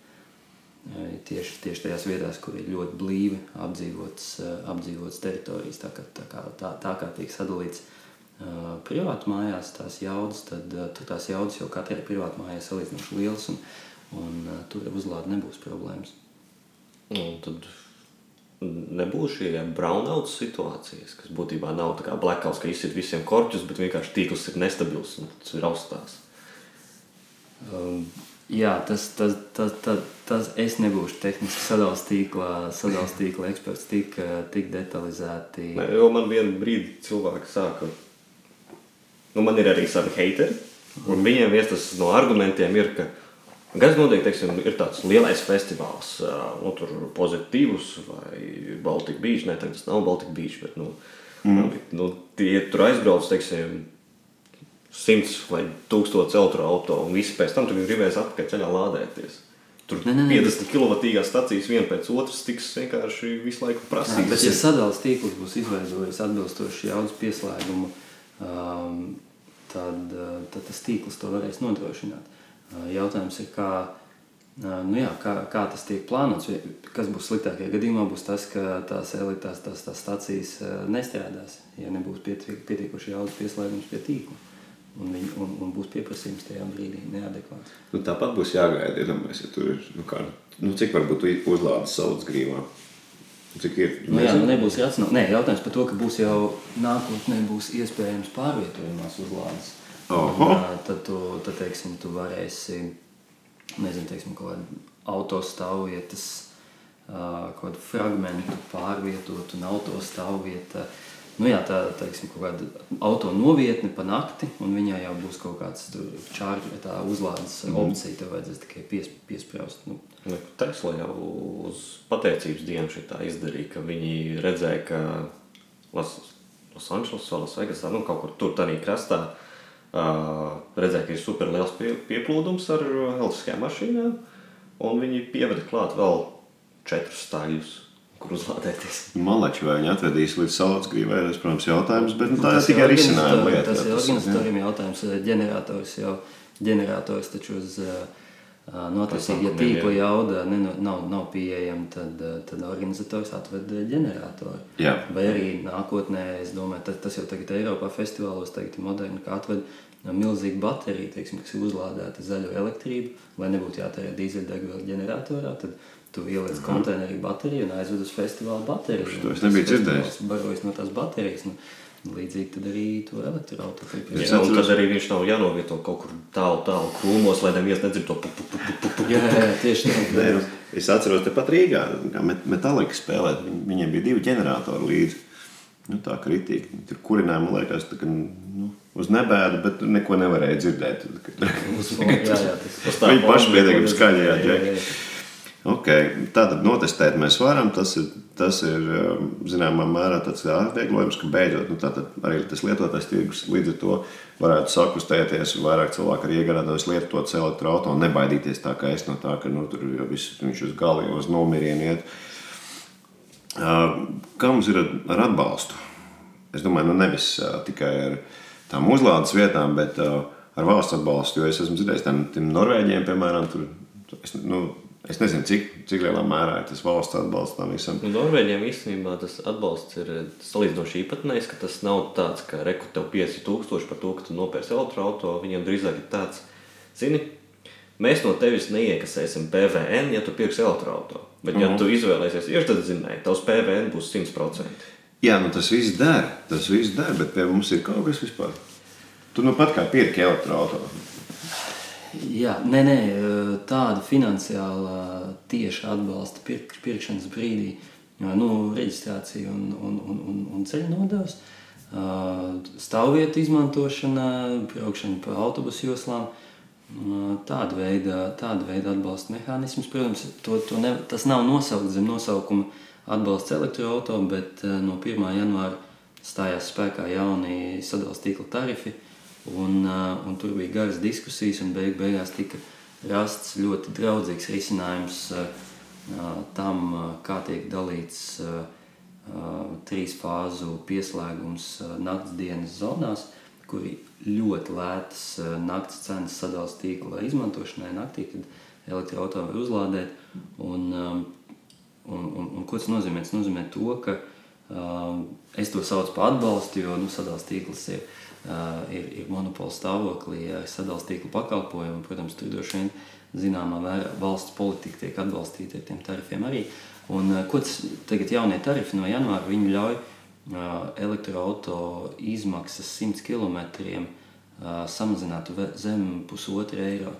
Tieši, tieši tajās vietās, kur ir ļoti blīvi apdzīvotas, eh, apdzīvotas teritorijas, tā kā, tā, kā, tā, tā kā tiek sadalīts uh, privātu mājās tās jaudas, tad uh, tās jaudas jau katrai privātu mājai salīdzinoši lielas, un, un uh, tur uzlāde nebūs problēmas. Nu, Un tad nebūs šie brownouts situācijas, kas būtībā nav tā kā blackouts, ka izsit visiem korķus, bet vienkārši tīkls ir nestabils un tas ir austās. Um, jā, tas, tas, tas, tas, tas es nebūšu tehniski sadalījuma tīkla, sadalījuma tīkla eksperts tik, tik detalizēti. Nē, jo man vienā brīdī cilvēki sāka, nu man ir arī savi heiteri, un viņiem viens tas no argumentiem ir, ka Gan noteikti, teiksim, ir tāds lielais festivāls, nu, tur pozitīvs vai Baltika Beach. Nē, tas nav Baltika Beach, bet nu, mm. nu, tie tur aizbrauc, teiksim, simts vai tūkstoši elektroautorātu, un visi pēc tam gribēs atpakaļ ceļā lādēties. Tur Nē, nē, nē. 50 kW stacijas viena pēc otras tiks vienkārši visu laiku prasītas. bet, ja sadalījuma tīkls būs izveidojis atbilstoši jaudas pieslēgumu, um, tad, uh, tad tas tīkls to varēs nodrošināt. Uh, Jautājums ir, kā, uh, nu jā, kā, kā tas tiek plānots. Kas būs sliktākajā gadījumā, būs tas, ka tās elitātes, tās, tās stācijas nestrādās, ja nebūs pietiek- pietiekoši jaudas pieslēgums pie tīkla. Un, viņi, un, un būs pieprasījums tajā brīdī neadekvāts. Nu, tāpat būs jāgaida, iedomājieties, ja tur ir, nu, kā, nu, cik varbūt uzlādes saules grīvā. Cik ir? Nu, jā, nu nebūs racionāli. Nē, jautājums par to, ka būs jau nākotnē būs iespējams pārvietojamās uzlādes. Oho. Un, tad, tu, tad teiksim, tu varēsi, nezinu, teiksim, kaut kādu autostāvvietas, kaut fragmentu pārvietot un autostāvvieta. Nu jā, tā teiksim, kaut kāda auto novietne pa nakti, un viņai jau būs kaut kāds tā uzlādes mm. opcija. Tev vajadzēs tikai pies, piesprāst. Nu, Nu, Tesla jau uz pateicības dienu šitā izdarīja, ka viņi redzēja, ka Los- Losandželosā, Lasvegasā, nu kaut kur tur tādā krastā Uh, redzēja, ka ir super liels pie, pieplūdums ar elektriskajām mašīnām, un viņi pieveda klāt vēl četrus staļus, kur uzlādēties. Malači, vai viņi atvedīs līdz saules-grīvai, tas, protams, jautājums, bet nu, tā Tas ir tikai risinājuma lieta. Tas ir organizatoriem jautājums. eh, Ģenerators jau ģenerators taču uz ja Pasākumiem, tīkla jauda neno- nav, nav pieejama, tad, eh, tad organizators atved eh, ģeneratoru. Jā. Vai arī nākotnē, es domāju, tas, tas jau tagad Eiropā festivālos tagad ir moderni, ka atved eh, milzīgu bateriju, teiksim, kas ir uzlādēta zaļo elektrību, lai nebūtu jātērē dīzeļdegviela ģeneratorā, tad tu ieliec konteinerī bateriju un aizved uz festivālu bateriju. To es nebiju dzirdējis. Barojas no tās baterijas. Nu, līdzīgi tad arī to elektroautorātu. Es Jā, un tad arī viņš nav jānovieto kaut kur tālu, tālu krūmos, lai neviens nedzird to pu, pu, pu, pu, pu, pu. Jā, jā, jā, tieši tā. Nē, nu, es atceros, tepat Rīgā, kā Met- Metallica spēlēt. Viņ- Viņiem bija divi ģeneratori līdzi. Nu, tā kritīgi. Tur kurinājumi, man liekas, tā, ka, nu, uz nebēdu, bet neko nevarēja dzirdēt. Jā, jā, Viņi paši pietiekami skaļi jāģēk. jā, jā. Okay. Tātad notestēt mēs varam. Tas ir, tas ir um, zināmā mērā tāds atvieglojums, ka beidzot nu, arī tas lietotājs tirgus līdz ar to varētu sakustēties. Vairāk cilvēku arī iegādāties lietotas elektroautorātu un nebaidīties tā kā es no tā, ka nu, tur jau viss viņš uz galiem, uz nomirienu iet. Uh, Kā mums ir ar, atbalstu? Es domāju, nu nevis uh, tikai ar tām uzlādes vietām, bet uh, ar valsts atbalstu. Jo es esmu dzirdējis, ka tiem Norvēģiem, piemēram, tur, es, nu, es nezinu, cik, cik lielā mērā tas valsts atbalsts tam visam. Nu, Norvēģiem īstenībā tas atbalsts ir salīdzinoši īpatnējs, ka tas nav tāds, ka reku tev 5000 par to, ka tu nopērci elektroautorātu. Viņiem drīzāk ir tāds, zini, mēs no tevis neiekasēsim PVN, ja tu pirksi elektroautorātu. Bet, ja tu izvēlēsies iešdedzinēju, tavs PVN būs 100%. Jā, nu tas viss der, tas viss der, bet pie mums ir kaut kas vispār. Tu nu pat kā pirki elektroautorātu. Jā, nē, nē, tāda finansiāla tieša atbalsta pirk, pirkšanas brīdī, nu, reģistrācija un, un, un, un, un ceļu nodevs, stāvvietu izmantošana, braukšana pa autobusu joslām. Tāda veida, tāda veida atbalsta mehānisms, protams, to, to ne, tas nav nosaukts zem nosaukuma atbalsts elektroautorātam, bet no 1. janvāra stājās spēkā jauni sadalījuma tīkla tarifi. Un, eh, un tur bija garas diskusijas, un beig, beigās tika rasts ļoti draudzīgs risinājums eh, tam, kā tiek dalīts trīs fāzu pieslēgums naktas dienas zonās, kur ļoti lētas naktas cenas sadalījuma tīkla izmantošanai naktī, kad elektroautorātu var uzlādēt. Un, Un, un, un ko tas nozīmē? Tas nozīmē to, ka es to saucu par atbalstu, jo nu, sadalījuma tīkls ir, ir, ir monopola stāvoklī sadalījuma tīkla pakalpojumu. Protams, tur droši vien zināmā mērā valsts politika tiek atbalstīta ar tiem tarifiem arī. Un, ko tas tagad jaunie tarifi no janvāra viņi ļauj elektroautorāta izmaksas 100 km samazināt zem pusotra eiro.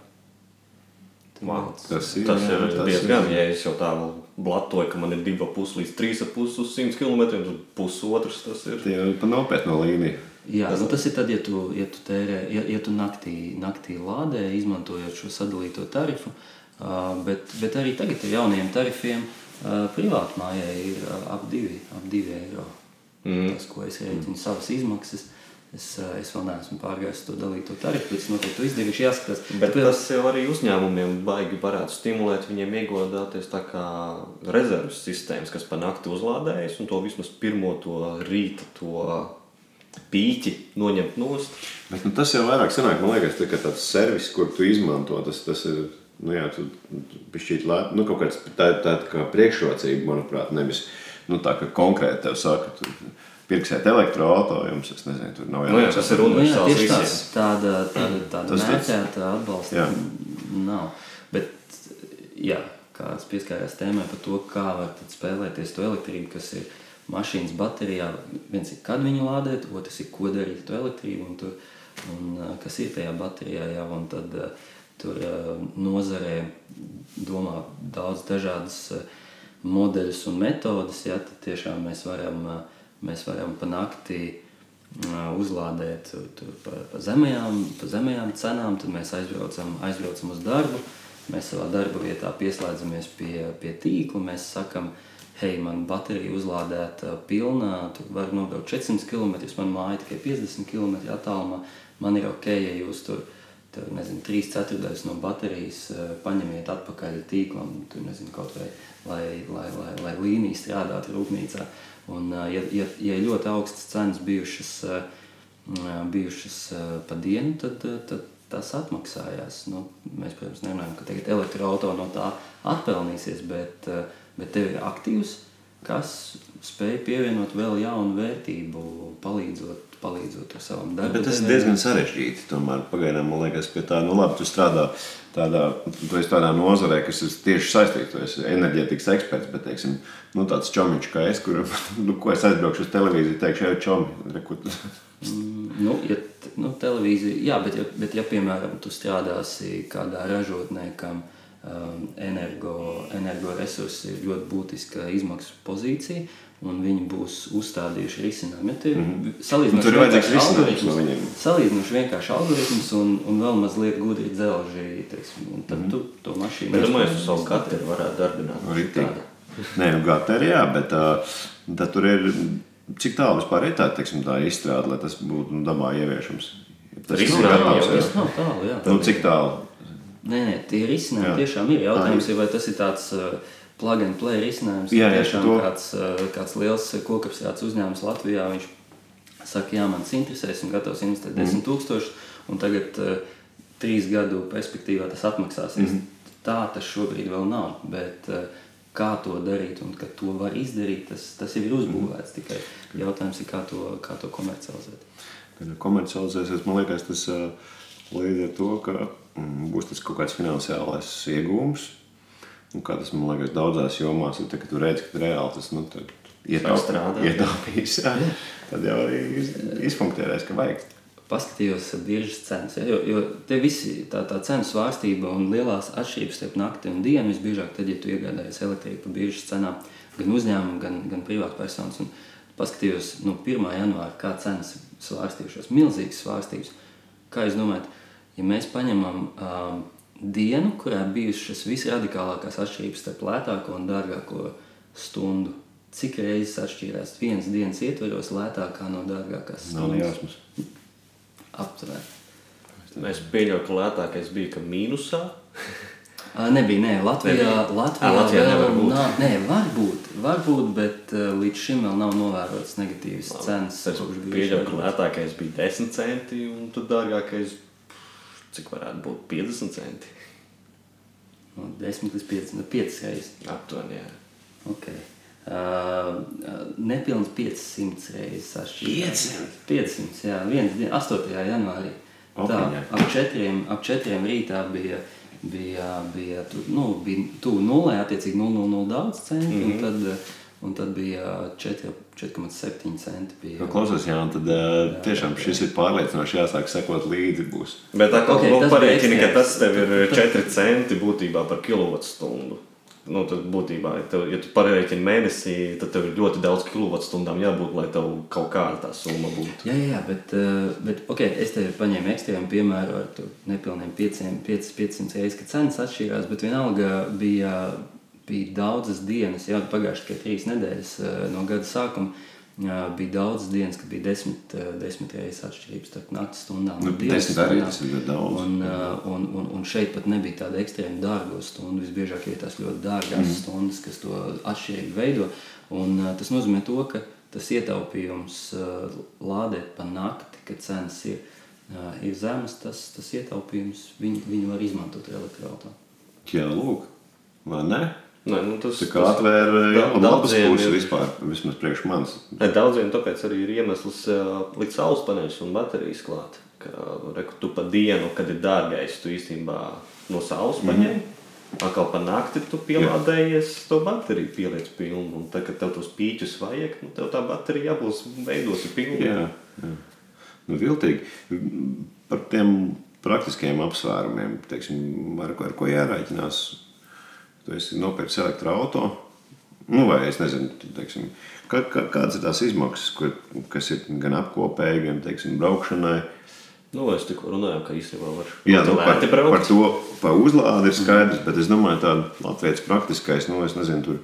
Wow. Tas ir, tas ir tas diezgan, ir. ja es jau tā blatoju, ka man ir 2,5 līdz 3,5 uz 100 km, tad pusotrs tas ir. Tie ir pa nopietnu līniju. Jā, nu tas ir tad, ja tu, ja tu, tērē, ja, ja tu naktī, naktī lādē, izmantojot šo sadalīto tarifu, bet, bet arī tagad ar jauniem tarifiem uh, privātmājai ir ap 2 ap divi eiro. Mm. Tas, ko es rēķinu savas izmaksas, es, es vēl neesmu pārgājis to dalīto tarifu, bet es noteikti to izdarīšu, jāskatās. Bet Tu- tas jau arī uzņēmumiem baigi varētu stimulēt viņiem iegādāties tā kā rezerves sistēmas, kas pa nakti uzlādējas un to vismaz pirmo to rīta to pīķi noņemt nost. Bet, nu, tas jau vairāk sanāk, man liekas, tā, tāds servis, kur tu izmanto, tas, tas ir. Nu, jā, tu pišķīt lēt, nu, kaut kāds tā, tā, tā kā priekšrocība, manuprāt, nevis nu, tā, ka konkrēti tev saka, tu pirksiet elektroautorātu, jums, es nezinu, tur nav Nu jā, tas ir Nu, universāls tāds, visiem. tāda, tāda, tāda Tas tāds- mērķēta atbalsta Jā. nav. Bet, jā, kāds pieskārās tēmai par to, kā var tad spēlēties to elektrību, kas ir mašīnas baterijā. Viens ir, kad viņu lādēt, otrs ir, ko darīt ar to elektrību, un, tur, un uh, kas ir tajā baterijā jau, un tad uh, tur uh, nozarē domā daudz dažādas uh, modeļus un metodas, ja, tad tiešām mēs varam, uh, mēs varam pa naktī uh, uzlādēt tur, pa, pa, zemajām, pa zemajām cenām, tad mēs aizbraucam, aizbraucam uz darbu. Mēs savā darba vietā pieslēdzamies pie, pie tīkla. Mēs sakām, hei, man baterija uzlādēta pilnā, tur var nobraukt 400 km, man māja tikai 50 km attālumā. man ir ok, ja jūs tur tur, nezinu, trīs ceturdaļas no baterijas uh, paņemiet atpakaļ tīklam, tur nezinu, kaut vai, lai, lai, lai, lai līnija strādātu rūpnīcā. Un, uh, ja, ja, ja ļoti augstas cenas bijušas, uh, bijušas uh, pa dienu, tad, uh, tad tas atmaksājās. Nu, mēs, protams, nemanām, ka tagad elektroautorāta no tā atpelnīsies, bet, uh, bet tev ir aktīvs, kas spēj pievienot vēl jaunu vērtību, palīdzot palīdzot ar savam darbam. Bet tas ir diezgan sarežģīti. Tomēr pagaidām man liekas, ka tā, nu labi, tu strādā tādā, tu tādā nozarē, kas ir tieši saistīta. Tu esi enerģētikas eksperts, bet, teiksim, nu, tāds čomiņš kā es, kur, nu, ko es aizbraukšu uz televīziju, teikšu, ej, čomi. Mm, nu, ja, nu, televīzija, jā, bet ja, bet, ja, piemēram, tu strādāsi kādā ražotnē, kam um, energo, energoresursi ir ļoti būtiska izmaksu pozīcija, un viņi būs uzstādījuši risinājumu. Ja mm -hmm. Salīdzinoši tur ir vajadzīgs risinājums no viņiem. Salīdzinoši vienkārši algoritms un, un vēl mazliet gudri dzelži, teiksim, un tad mm -hmm. tu to mašīnu... Bet domāju, uz savu katru varētu darbināt. Ritīgi. Nē, nu gateri, jā, bet uh, tad tur ir, cik tālu vispār ir tā, teiksim, tā izstrāde, lai tas būtu nu, dabā ieviešams. Tas ir gatavs, jā. Nu, cik tālu? Nē, nē, tie risinājumi tiešām ir. Jautājums ir, vai tas ir tāds... Uh, plug and play risinājums. Jā, jā, tiešām to... kāds, kāds liels kokapstrādes uzņēmums Latvijā. Viņš saka, jā, man tas interesē, esmu gatavs investēt mm. 10 tūkstošus, un tagad uh, trīs gadu perspektīvā tas atmaksāsies. Mm. Tā tas šobrīd vēl nav. Bet, uh, kā to darīt un ka to var izdarīt, tas, tas jau ir uzbūvēts. Mm. Tikai jautājums ir, kā to, kā to komercializēt. Kad komercializēsies, man liekas, tas uh, līdz ar to, ka būs tas kaut kāds finansiālais iegūms Un kā tas man liekas, daudzās jomās ir, tā, ka tu redz, ka reāli tas nu, ietaupīs. Tad jau arī izfunkcionēs, ka vajag. Paskatījos biržas cenas, ja, jo, jo te visi tā, tā cenu svārstība un lielās atšķirības starp nakti un dienu visbiežāk tad, ja tu iegādājies elektrību pa biržas cenām, gan uzņēmumu, gan, gan privātpersonas. Un paskatījos no nu, 1. janvāra, kā cenas svārstījušās, milzīgas svārstības. Kā jūs domājat, ja mēs paņemam um, dienu, kurā bijušas visradikālākās atšķirības starp lētāko un dārgāko stundu. Cik reizes atšķīrās vienas dienas ietvaros lētākā no dārgākās stundas? Nav jāsmas. Aptuveni. Es pieļauju, ka lētākais bija ka mīnusā. Nebija, nē, Latvijā. Latvijā, À, Latvijā nevar būt. nav, nē, var būt, var būt, bet uh, līdz šim vēl nav novērotas negatīvas cenas. Es pieļauju, ka lētākais bija 10 centi un tad dārgākais cik varētu būt 50 centi. No 10 līdz 50, 5 reizes. Aptuveni, jā. Okay. Uh, nepilns 500 reizes atšķirās. 500? 500, jā, viens dien, 8. janvārī. Tā, ap četriem, ap četriem rītā bija, bija, bija, tu, nu, bija tuvu nulē, attiecīgi 0,0 daudz centi, mm -hmm. un Mhm. tad, un tad bija 4,7 centi. Bija, Nu, klausies, Jā, tad uh, tiešām šis ir pārliecinoši jāsāk sekot līdzi. Būs. Bet tā kā Ok, okay, pareiķini, bija ka tas tev ir ekstrēms. 4 centi būtībā par kilovatstundu. Nu, tad būtībā, tev, ja tu pareiķini mēnesī, tad tev ir ļoti daudz kilovatstundām jābūt, lai tev kaut kāda tā summa būtu. Jā, jā, jā bet, eh, bet okay, es tev paņēmu ekstrēmu piemēru ar nepilniem 500, 500 reizes, kad cenas atšķīrās, bet vienalga bija, bija daudzas dienas, jau pagājušas tikai trīs nedēļas eh, no gada sākuma. Jā, bija daudzas dienas, kad bija desmit, eh, desmit reizes atšķirības starp naktas stundām. Nu, desmit arī tas ir ļoti daudz. Un, uh, un, un, un šeit pat nebija tāda ekstrēma dārga stunda. Visbiežāk ir tās ļoti dārgās mm. stundas, kas to atšķirīgi veido. Un, tas nozīmē, to, ka tas ietaupījums lādēt pa nakti, kad cenas ir, ir zemas, tas, tas ietaupījums viņi, viņi var izmantot elektroautorātu. Jā, lūk, vai ne? Nē, nu, tas, Tā kā atvēra Da- jau labas daudziem puses ir- vispār, vismaz priekš manis. Ne, Daudziem tāpēc arī ir iemesls uh, likt saules paneļus un baterijas klāt. Ka, reku, tu pa dienu, kad ir dārgais, tu īstenībā no saules Mhm. paņem. Atkal pa nakti tu pielādējies, to bateriju pieliec pilnu. Un tad, kad tev tos pīķus vajag, nu, tev tā baterija jābūs veidosi pilna. Jā, jā. Nu, viltīgi. Par tiem praktiskajiem apsvērumiem, teiksim, ar, ar ko jārēķinās. Tu esi nopircis elektroautorātu. Nu, vai es nezinu, teiksim, kā, kā, kādas ir tās izmaksas, kur, kas ir gan apkopēji, gan teiksim, braukšanai. Nu, es tikko runāju, ka īstenībā var Jā, nu, par, braukt. par to pa uzlādi ir skaidrs, bet es domāju, tāda latviešu praktiskais, nu, es nezinu, tur,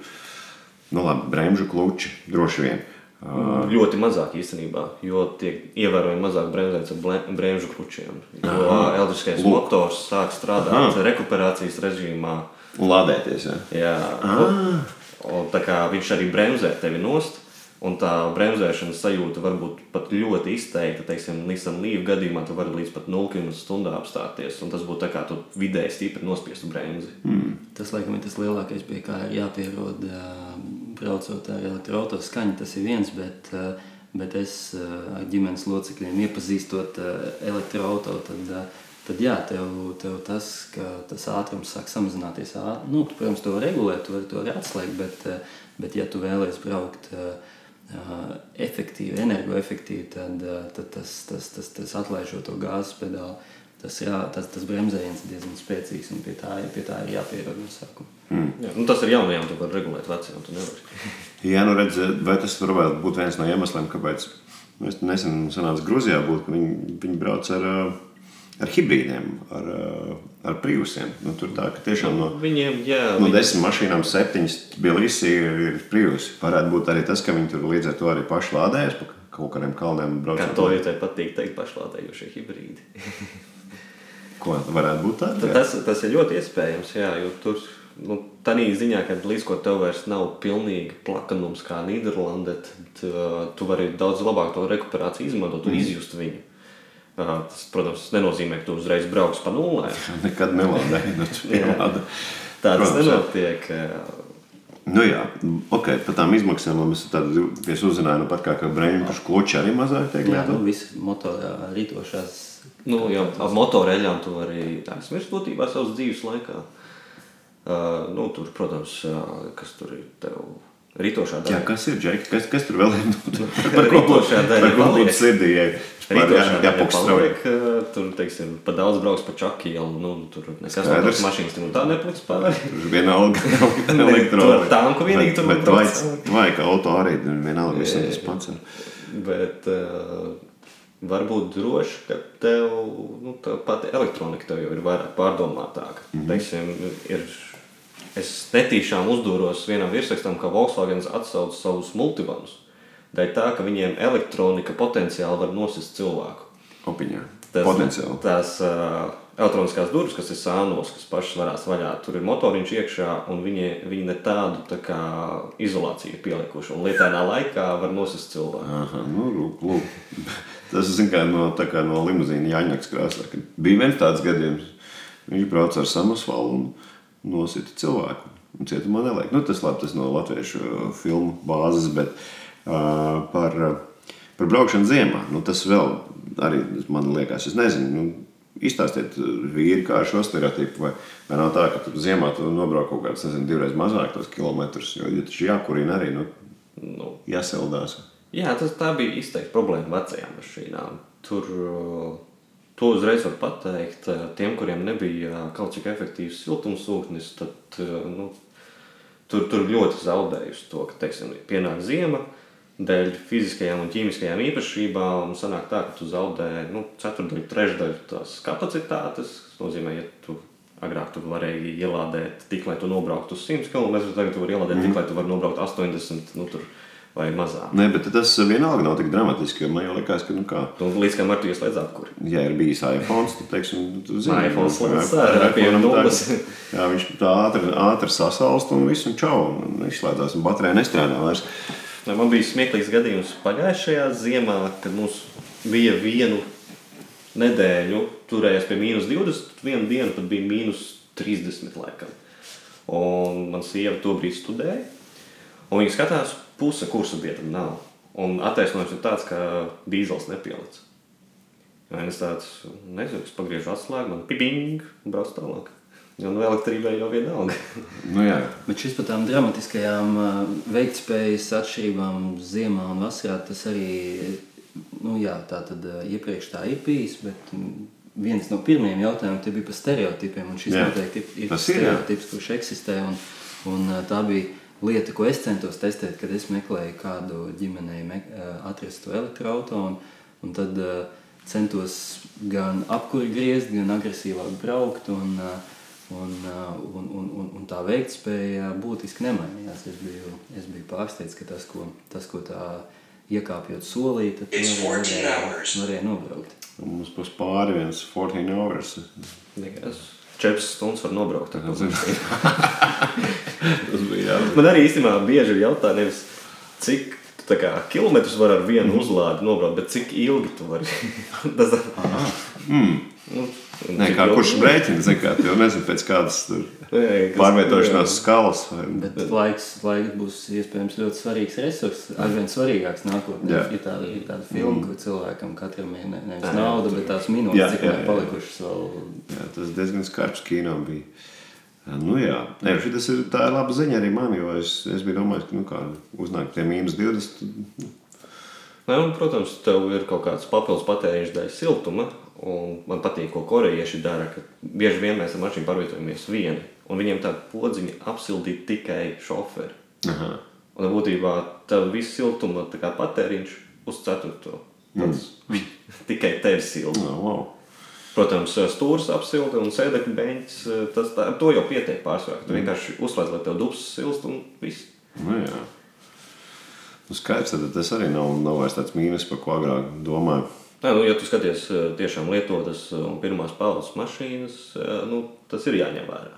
nu, labi, bremžu kluči droši vien. Ļoti mazāk īstenībā, jo tiek ievērojami mazāk bremzēts ar bremžu kručiem. Jo elektriskais motors sāk strādāt rekuperācijas režīmā. Lādēties. Ja? Jā, un, un tā kā viņš arī bremzē tevi nost, un tā bremzēšanas sajūta var būt pat ļoti izteikta. Teiksim, Nissan Leaf gadījumā tu vari līdz pat 0 km/h apstāties, un tas būtu tā kā tu vidēji stipri nospiestu bremzi. Mm. Tas, laikam, ir tas lielākais, pie kā ir jāpierod braucot ar elektroautorātu skaņu. Tas ir viens, bet, bet es ar ģimenes locekļiem iepazīstot elektroautorātu, tad, jā, tev, tev tas, ka tas ātrums sāk samazināties. Nu, tu, protams, to var regulēt, tu vari to arī atslēgt, bet, bet ja tu vēlēsies braukt efektīvi, energoefektīvi, tad, tad tas, tas, tas, tas atlaižot to gāzes pedāli. Tas, jā, tas, tas bremzējiens ir diezgan spēcīgs, un pie tā, ir- pie tā ir jāpierod no sākuma. Jā, nu, tas ir jaunajām, tu vari regulēt vecajām. Tu nevari. Jā, nu redz, vai tas varētu būt viens no iemesliem, kāpēc es nesen sanācu Grūzijā, būt, ka viņi, viņi brauc ar, ā, ar hibrīdiem, ar, ā, ar privusiem. Nu, tur tā, ka tiešām no, Viņiem, jā, no viņi, desmit mašīnām septiņas Bielīsī ir, ir privusi. Varētu būt arī tas, ka viņi tur līdz ar to arī paši lādējas pa kaut kādiem kalniem kā braucot. to jau patīk teikt, pašlādējošie hibrīdi. Ko varētu būt Tad tāda? Tas, tas ir ļoti iespējams, jā, jo tur nu, tādā ziņā, ka līdz ko tev vairs nav pilnīgi plakanums kā Nīderlandē, tad uh, tu vari daudz labāk to rekuperāciju izmantot un izjust viņu. Tas, protams, nenozīmē, ka tu uzreiz brauks pa nulē. Nekad nelādēju. Nu, tu pielādi. Tā tas nenotiek. Nu jā, ok, par tām izmaksām tāda, es uzzināju, nu pat kā, ka brēņu pašu kloči arī mazāk tiek Jā, nu, lietot. visas motorā rītošās. Nu, jā, ar motoreļām tu vari aizmirst būtībā savas dzīves laikā. Uh, nu, tur, protams, uh, kas tur ir tev rītošā Jā, daļa. kas ir Džeki? Kas, kas tur vēl ir? Nu, Par ko būtu- daļa par ko būtu sirdī? Uh, tur, teiksim, pa daudz brauks pa čaki ielu, nu, tur nekas Skaidrs. tās mašīnas, tur tā nepliks pāri. Tur vienalga tur elektroniski. ar tanku vienīgi tur Bet var vai, vai ka auto arī tur vienalga visam tas pats. Bet uh, var būt droši, ka tev nu, tā pati elektronika tev jau ir vairāk pārdomātāka. Mm -hmm. Teiksim, ir, es netīšām uzdūros vienam virsrakstam, ka Volkswagen atsauc savus multivanus. Dēļ tā, ka viņiem elektronika potenciāli var nosist cilvēku. Opiņā. Tas, Potenciāli. Tās uh, elektroniskās durvis, kas ir sānos, kas pašas varās vaļā, tur ir motoriņš iekšā, un viņi, viņi ne tādu tā kā, izolāciju ir pielikuši. Un lietainā laikā var nosist cilvēku. Aha, nu, lūk, lūk. Tas zin, kā no, kā no limuzīna Jāņakas krāsā. Bija viens tāds gadījums. Viņš brauca ar samasvalu un nosita cilvēku. Un cietumā neliek. Nu, tas labi, tas no latviešu uh, filmu bāzes, bet uh, par, uh, par braukšanu ziemā. Nu, tas vēl arī man liekas, es nezinu. Nu, Izstāstiet, uh, vīri, kā ar šo stereotipu. Vai, vai nav tā, ka tu ziemā tu nobrauc kaut kādus, nezinu, divreiz mazāk tos kilometrus, jo, jo taču jākurina arī, nu, Nu, jāsildās. Jā, tas tā bija izteikti problēma vecajām mašīnām. Tur uh, to uzreiz var pateikt. uh, Tiem, kuriem nebija uh, kaut cik efektīvs siltumsūknis, tad uh, nu, tur, tur ļoti zaudējusi to, ka teiksim, pienāk ziema. Dēļ fiziskajām un ķīmiskajām īpašībām sanāk tā, ka tu zaudē nu, ceturdaļu, trešdaļu tās kapacitātes. Tas nozīmē, ja tu agrāk tu varēji ielādēt tik, lai tu nobrauktu uz 100 km, tagad tu vari ielādēt tik, lai tu varētu nobraukt 80 nu, tur, vai mazāk. Nē, bet tas vienalga nav tik dramatiski. Man jau liekas, ka, nu, kā, Un līdz kamēr tu ieslēdz apkuri. ja ir bijis iPhone, tad, teiksim, tu zini, iPhone nu, slēdz ar- ar iPhone nulles. Jā, viņš tā ātri, ātri sasalst un viss un čau. Un izslēdzās, un baterija nestrādā vairs. Nu, Man bija smieklīgs gadījums pagājušajā ziemā, kad mums bija vienu nedēļu, turējās pie mīnus 20, vienu dienu pat bija mīnus 30. Laikam. Un man sieva to brīdi studēja, un viņa skatās, puse kursa biedra nav. Un attaisnojums ir tāds, ka dīzels nepielic. Ja es tāds nezinu, es pagriežu atslēgu, man piping, un brauc tālāk. Un vēl elektrībai jau vienalga. Nu, jā. Bet šis par tām dramatiskajām veiktspējas atšķirībām ziemā un vasarā tas arī nu, jā, tā tad iepriekš tā ir bijis. Bet viens no pirmajiem jautājumiem tie bija par stereotipiem. Un šis Jā. noteikti ir, ir Tas ir, jā. stereotips, kurš eksistē. Un, un tā bija lieta, ko es centos testēt, kad es meklēju kādu ģimenei me, ā, atrast to elektroautorātu. Un, un tad ā, centos gan apkuri griezt, gan agresīvāk braukt. Un, ā, Un, uh, un, un, un, un tā veiktspēja būtiski nemainījās. Es biju, es biju pārsteigts, ka tas, ko, tas, ko tā iekāpjot solī, tad tu It's varēji, 14 varēji, hours. varēji nobraukt. Un Mums būs pāri viens 14 hours. Nekas. 4 stundas var nobraukt. Tas bija jā. Man arī īstenībā bieži ir jautājums, nevis cik kā, kilometrus var ar vienu uzlādi nobraukt, bet cik ilgi tu vari. Tas nu, Nē, kā kurš kā tu jau nezini pēc kādas pārvietošanās skalas. vai- Bet laiks, laiks būs iespējams ļoti svarīgs resurs, arvien svarīgāks nākotnē. Jā. Ir tāda, ir tāda filma, kur cilvēkam katram ir ne, nevis Jā, nauda, tur- bet tās minūtes, Jā, cik jā, jā. palikušas vēl. Jā, tas diezgan skarbs kino bija. Nu, jā, Nē, šitas ir tā ir laba ziņa arī man, jo es, es biju domājis, ka nu, kā, uznāk tie mīnus 20. tad, Nē, un, protams, tev ir kaut kāds papildus patēriņš dēļ siltuma. Un man patīk, ko korejieši dara. Bieži vien mēs ar mašīnu pārvietojamies vieni. Un viņiem tāda podziņa apsildīt tikai šoferi. Aha. Un būtībā tev viss siltuma tā patēriņš uz ceturto. Tas tikai tevi silda. No, wow. Protams, stūris apsilda un sēdekļa. Tas tā, ar to jau pietiek pārsvarā. Tu vienkārši uzslēdz, lai tev dubs silst un viss. Nu, jā. Nu, skaidrs, tad tas arī nav, nav vairs tāds mīnus, par ko agrāk domāju. Nē, nu, ja tu skaties eh, tiešām lietotas eh, un pirmās paudzes mašīnas, eh, nu, tas ir jāņem vērā.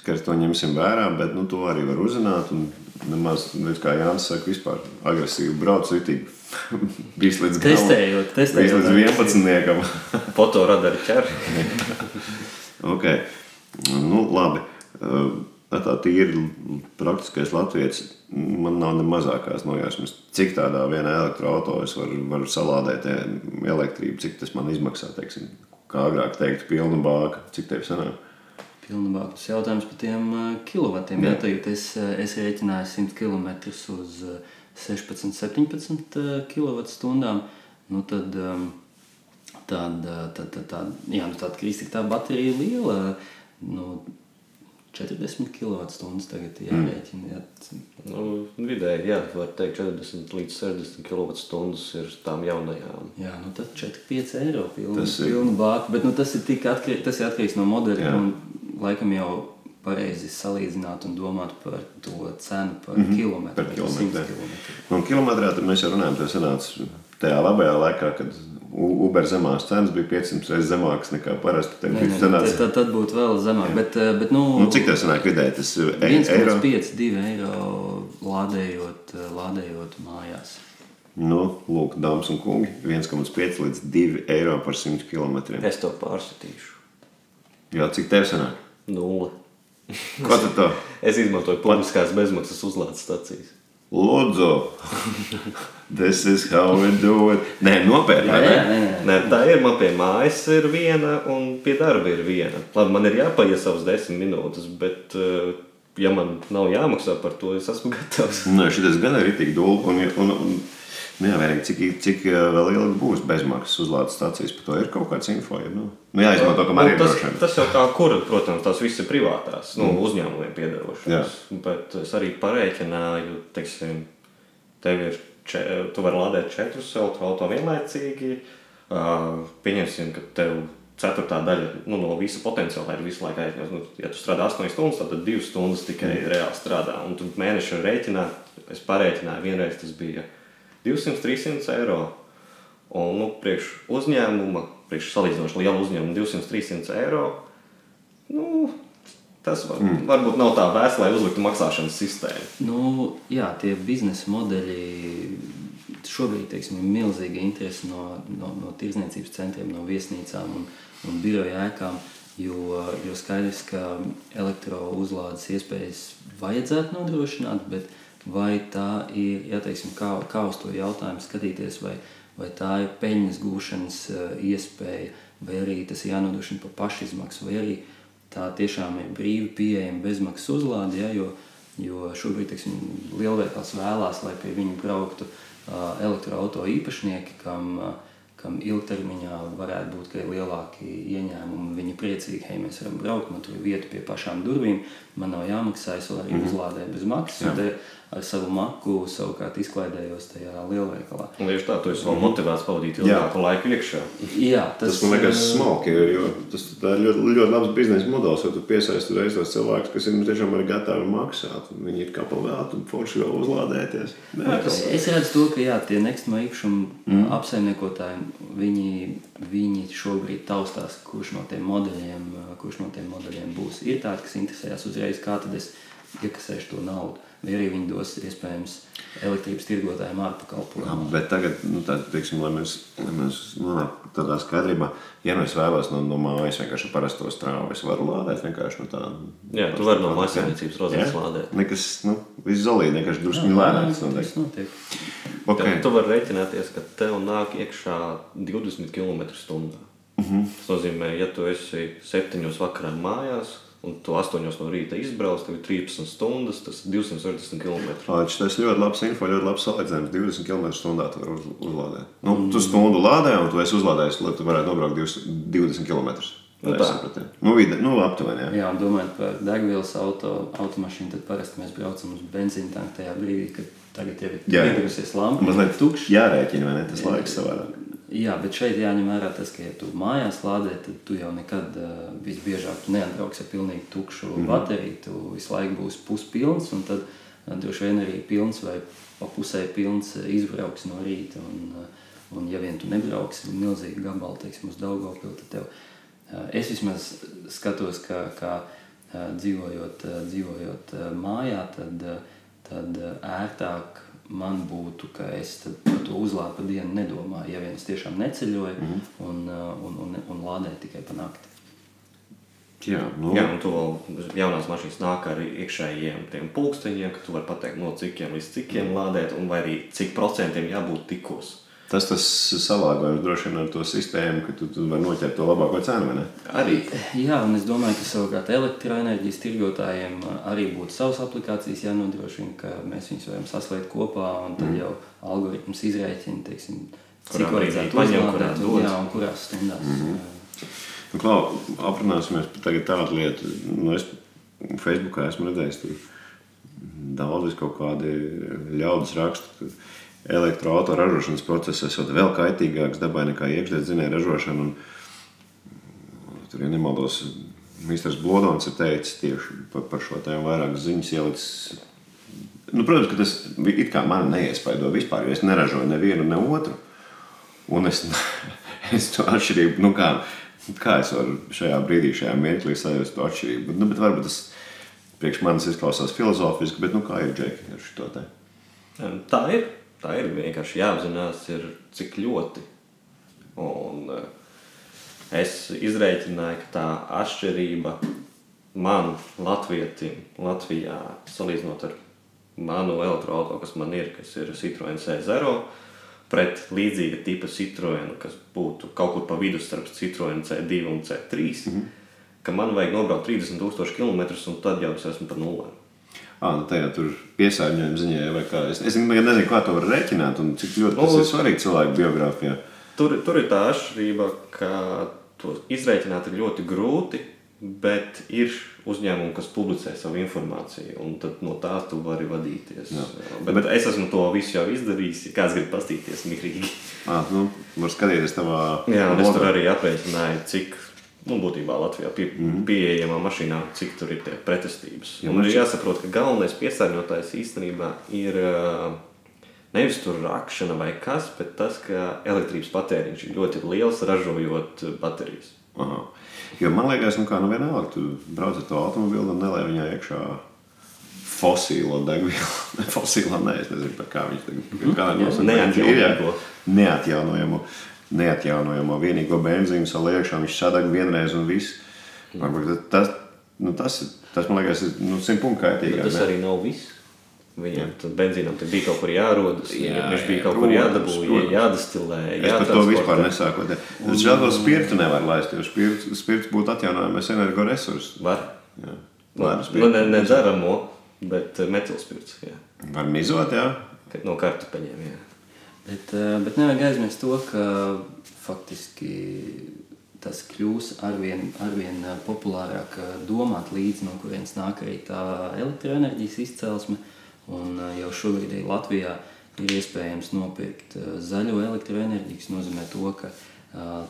Skaidrs, to ņemsim vērā, bet nu, to arī var uzzināt. Un nemaz, nu, kā Jānis saka, vispār agresīvi brauc ritīgi. Viss līdz galam. Testējot, testējot. līdz 11. Fotoradari ķer. Ok, nu, labi. Uh, Tā tīri praktiskais latviečs. Man nav ne mazākās nojausmas, cik tādā vienā elektroautorā varu, varu salādēt eh, elektrību, cik tas man izmaksā. Teiksim, kā agrāk teikt, pilna bāka, cik tev sanāk. Pilnībā tas jautājums par tiem uh, kilovatiem. Jā, tagad es, uh, es rēķināju 100 km uz uh, 16, 17 kWh. Nu, tad, um, tad, tad, tad, tad, jā, nu, tad krīstika tā baterija ir liela. Nu, 40 kWh tagad ir jārēķina. Jā. Nu, vidēji, jā, var teikt, 40 līdz 60 kWh ir tām jaunajām. Jā, nu tad 4-5 eiro pilnu, Tas ir- pilnu bāku. Bet nu, tas ir tik atkarīgs, tas ir atkarīgs no modeļa. Jā. Un, laikam jau pareizi salīdzināt un domāt par to cenu par mm -hmm. kilometru. Par kilometru. 100 kilometru. Un kilometrā tad mēs jau runājam, tas sanāca tajā labajā laikā, kad Uber zemās cenas bija 500 reizes zemākas nekā parasti. Cik nē, sanāca? tad, tad, tad būtu vēl zemāk. Bet, eh, bet, nu, Nu, cik tev sanāk vidēji? Tas ir e- eiro. 1,5, 2 eiro lādējot, eh, lādējot mājās. Nu, lūk, dāmas un kungi, 1,5 līdz 2 eiro par 100 km. Es to pārskatīšu. Jā, cik tev sanāk? Nulle. Ko tu to? Es izmantoju publiskās bezmaksas uzlādes stacijas. Lūdzu, this is how we do it. Nē, nopietni. Jā, jā, nē, nē. Nē, tā ir. Man pie mājas ir viena, un pie darba ir viena. Labi, man ir jāpaiet savas desmit minūtes, bet, eh, ja man nav jāmaksā par to, es esmu gatavs. Nē, šis gan ir tik dūle. Un, un, un, nu, jā, vienīgi, cik, cik eh, vēl ilgi būs bezmaksas uzlādes stācijas, par to ir kaut kāds info. Ja, nu, nu, jā, izmanto, kamēr Nu, ir tas, tas jau kā kur, protams, tās visas ir privātās, nu, uzņēmumiem piedarošas. Bet es arī parēķināju, teiksim, tev ir, če, tu vari lādēt četrus auto vienlaicīgi. Uh, pieņemsim, ka tev ceturtā daļa nu, no visa potenciāla ir visu laiku aizņemta. Nu, ja tu strādā 8 stundas, tad 2 stundas tikai mm. reāli strādā. Un tu mēneša rēķinā, es parēķināju, vienreiz tas bija 200-300 eiro. Un nu, priekš uzņēmuma, priekš salīdzinoši liela uzņēmuma 200-300 eiro. Nu, tas var, mm. varbūt nav tā vēsts, lai uzliktu maksāšanas sistēmu. Nu, jā, tie biznesa modeļi šobrīd teiksim, ir milzīga interese no, no, no tirdzniecības centriem, no viesnīcām un, un biroja ēkām. Jo, jo skaidrs, ka elektrouzlādes iespējas vajadzētu nodrošināt, bet vai tā ir, ja teiksim, kā, kā uz to jautājumu skatīties, vai, vai tā ir peļņas gūšanas eh, iespēja, vai arī tas jānodrošina par pašizmaksu, vai arī tā tiešām ir brīvi pieejama bezmaksas uzlāde, ja, jo, jo šobrīd teiksim, lielveikals vēlās, lai pie viņu brauktu uh, elektroautorāta īpašnieki, kam, uh, kam ilgtermiņā varētu būt ka lielāki ieņēmumi. Viņi ir priecīgi, hei, mēs varam braukt, man tur ir vieta pie pašām durvīm, man nav jāmaksā, es vēl arī Mhm. uzlādēju bez maksas. te Ar savu maku savukārt izklaidējos tajā lielveikalā. Un tieši tā, tu esi vēl motivēts pavadīt ilgāku laiku iekšā. Jā, Tas, tas man liekas eh, smalki, jo tas tā ir ļoti, ļoti labs biznesa modelis, jo tu piesaisti reiz tos cilvēkus, kas ir nu, tiešām arī gatavi maksāt. un Viņi ir kā pavēlēti un forši vēl uzlādēties. Nē, Es, es redzu, to, ka jā, tie nekustamā īpašuma mm. apsaimniekotāji viņi, viņi šobrīd taustās, kurš no tiem modeļiem, kurš no tiem modeļiem būs. Ir tādi, kas interesējas uzreiz, kā tad es iekasēšu to naudu. Vai arī viņi dos iespējams elektrības tirgotājiem ārpakalpojumu. Bet tagad, nu, tā, teiksim, lai mēs, lai mēs nonāktu tādā skaidrībā, ja nu es vēlos no, no mājas vienkārši parasto strāvu, es varu lādēt vienkārši no tāda. Jā, tu vari no mājasēmniecības rozetes lādēt. Nekas, nu, viss zolīti, vienkārši drusku lēnāks notiek. notiek. Okay. Tad tu vari rēķināties, ka tev nāk iekšā 20 km/h. Uh -huh. Tas nozīmē, ja tu esi 7 vakarā mājās un tu 8 no rīta izbrauc, tev ir 13 stundas, tas ir 260 km. Tas ļoti labs info, ļoti labs salīdzinājums. 20 km/h tu vari uz, uzlādēt. Nu, tu stundu lādē, un tu esi uzlādējis, lai tu varētu nobraukt 20 km. Nu Tā ir. Nu, vide, nu, aptuveni. Jā. Jā, un domājot par degvielas auto, automašīnu, tad parasti mēs braucam uz benzīna tanku tajā brīdī, kad tagad jau ir Jā. ieguvusies lampa. Mazliet tukšs. jārēķina, vai ne? Tas laiks savādāk. Jā, bet šeit jāņem vērā tas, ka, ja tu mājās lādē, tad tu jau nekad uh, visbiežāk neatbrauksi ar pilnīgi tukšu mm bateriju. Tu visu laiku būsi puspilns, un tad uh, droši vien arī pilns vai pa pusē pilns uh, izbrauks no rīta. Un, uh, un ja vien tu nebrauksi milzīgi gabalu, teiksim, uz Daugavpilu, tad tev, uh, es vismaz skatos, ka, ka uh, dzīvojot, uh, dzīvojot uh, mājā, tad, uh, tad uh, ērtāk man būtu, ka es tad par to uzlādu pa dienu nedomāju, ja vien es tiešām neceļoju mm -hmm. un, uh, un, un, un lādēju tikai pa nakti. Jā, nu, Jā, un vēl jaunās mašīnas nāk ar iekšējiem tiem pulksteņiem, ka tu vari pateikt, no cikiem līdz cikiem lādēt, un vai arī cik procentiem jābūt tikos. Tas tas salāgojums droši vien ar to sistēmu, ka tu, tu vari noķert to labāko cenu? Arī Jā, un es domāju, ka savukārt elektroenerģijas tirgotājiem arī būtu savas aplikācijas jānodrošina, ka mēs viņus varam saslēgt kopā, un tad jau algoritms izrēķina, teiksim, cik vajadzētu paņem, uzlādēt, kurā un, dod. jā, un kurās stundās. Mm -hmm. Nu, Klau, aprunāsimies par tagad tādu lietu. Nu, es Facebookā esmu redzējis, tur daudz kaut kādi ļaudis raksta, ka elektroautorāta ražošanas process esot vēl kaitīgāks dabai nekā iekšzemes ražošana. Un, tur, ja nemaldos, Mr. Blodons ir teicis tieši par, par šo tēmu vairākas ziņas ielicis. Nu, protams, ka tas it kā man neiespaido vispār, jo es neražoju nevienu, ne otru. Un es, es to atšķirību, nu kā, kā es varu šajā brīdī, šajā mirklī sajust to atšķirību. Nu, bet varbūt tas priekš manis izklausās filozofiski, bet nu, kā ir Džeki ar šo te? Tā ir. Tā ir vienkārši jāapzinās, ir, cik ļoti. Un, uh, es izreikināju, ka tā atšķirība man, Latvijam, Latvijā, salīdzinot ar manu elektroautorātu, kas man ir, kas ir Citroen C0, pret līdzīga tipa Citroen, kas būtu kaut kur pa vidu starp Citroen C2 un C3, mm -hmm. ka man vajag nobraukt 30,000 km, un tad jau es esmu pa nulēm. Ah, nu tajā tur piesārņojuma ziņā, vai kā. Es, es nezinu, kā to var rēķināt un cik ļoti tas ir svarīgi cilvēku biogrāfijā. Tur, tur ir tā atšķirība, ka to izreikинāt ir ļoti grūti, bet ir uzņēmumi, kas publicē savu informāciju, un no tā tu vari vadīties. Jā. Bet, bet es esmu to visu jau izdarījis. Ja kāds grib paskatīties migrīgi. Ah, nu, var skatīties tavā Jā, es tur arī aprēķināju, cik nu, būtībā Latvijā pie, mm pieejamā mašīnā, cik tur ir tie pretestības. Un man ir jāsaprot, ka galvenais piesārņotājs īstenībā ir nevis tur rakšana vai kas, bet tas, ka elektrības patēriņš ir ļoti liels ražojot baterijas. Aha. Jo man liekas, nu kā nu vienalga, tu brauc ar to automobili un nelai viņā iekšā fosīlo degvielu. Ne fosīlo, nē, es nezinu, par kā viņš tagad nosaukumā ir. jā. neatjaunojamo. Neatjaunojamo. Neatjaunojamo vienīgo benzīnu saliekšā, viņš sadeg vienreiz un viss. Varbūt tas, nu, tas, tas, man liekas, ir nu, simt punktu Bet kaitīgāk. tas ne? arī nav viss. Viņam tam benzīnam bija kaut kur jārodas, Jā, jā, viņš bija jā, kaut kur jādabū, protams. jādastilē. Es par to vispār nesāku. Es žēl, ka spirtu nevar laist, jo spirts, spirts būtu atjaunojamais energoresurss. Var. Jā. Nu, Var, nu, ne, ne dzeramo, bet eh, metilspirts. jā. var mizot, jā. No kartupeļiem. Jā. Bet, eh, bet nevajag aizmirst to, ka faktiski tas kļūs arvien, arvien eh, populārāk eh, domāt līdzi, no kurienes nāk arī tā elektroenerģijas izcelsme. Un jau šobrīd Latvijā ir iespējams nopirkt zaļo elektroenerģiju, kas nozīmē to, ka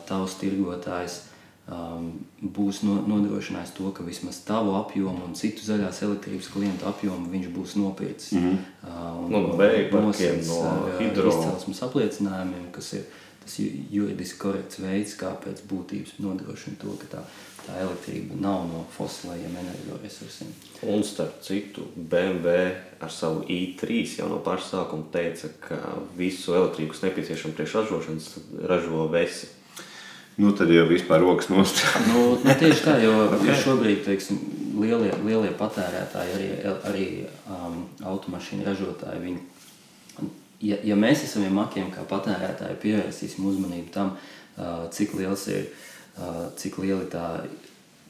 tavs tirgotājs um, būs no, nodrošinājis to, ka vismaz tavu apjomu un citu zaļās elektrības klientu apjomu viņš būs nopircis. Mm -hmm. uh, no vēja parkiem, no hidro. Izcelsmes apliecinājumiem, kas ir tas juridiski korekts veids, kā pēc būtības nodrošina to, ka tā, tā elektrība nav no fosilējiem energoresursiem. Un starp citu, BMW ar savu i3 jau no paša sākuma teica, ka visu elektrību, kas nepieciešama priekš ražošanas, ražo vesi Nu, tad jau vispār rokas nostāja. nu, nu, tieši tā, jo, okay. jo šobrīd teiksim, lielie, lielie patērētāji, arī, arī um, automašīnu ražotāji, viņi, ja, ja mēs ja makiem kā patērētāji, pievērsīsim uzmanību tam, uh, cik liels ir, uh, cik lieli tā,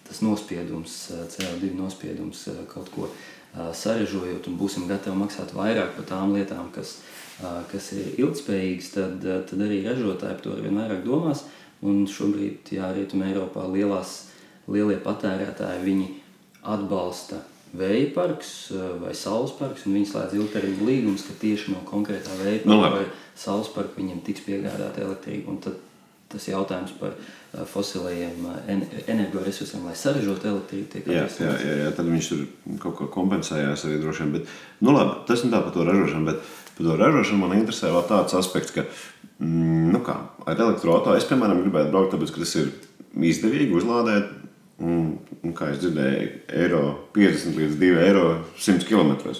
tas nospiedums, uh, CO2 nospiedums uh, kaut ko uh, sarežojot un būsim gatavi maksāt vairāk par tām lietām, kas, uh, kas ir ilgspējīgas, tad, uh, tad arī ražotāji par to arvien vairāk domās. Uh, Un šobrīd, jā, Rietumē Eiropā lielās, lielie patērētāji, viņi atbalsta vēja parks eh, vai saules parks, un viņi slēdz ilgtermiņa līgumus, ka tieši no konkrētā vēja parka no, vai saules parka viņiem tiks piegādāta elektrība. Un tad tas jautājums par eh, fosilējiem eh, energoresursiem, lai sarežotu elektrību, tiek jā, jā, jā, jā, tad viņš tur kaut ko kompensējās arī droši vien. Bet, nu labi, tas ir tā par to ražošanu, bet par to ražošanu man interesē vēl tāds aspekts, ka nu kā, ar elektroautorātu es, piemēram, gribētu braukt, tāpēc, ka tas ir izdevīgi uzlādēt. Un, un kā es dzirdēju, eiro 50 līdz 2 eiro 100 km.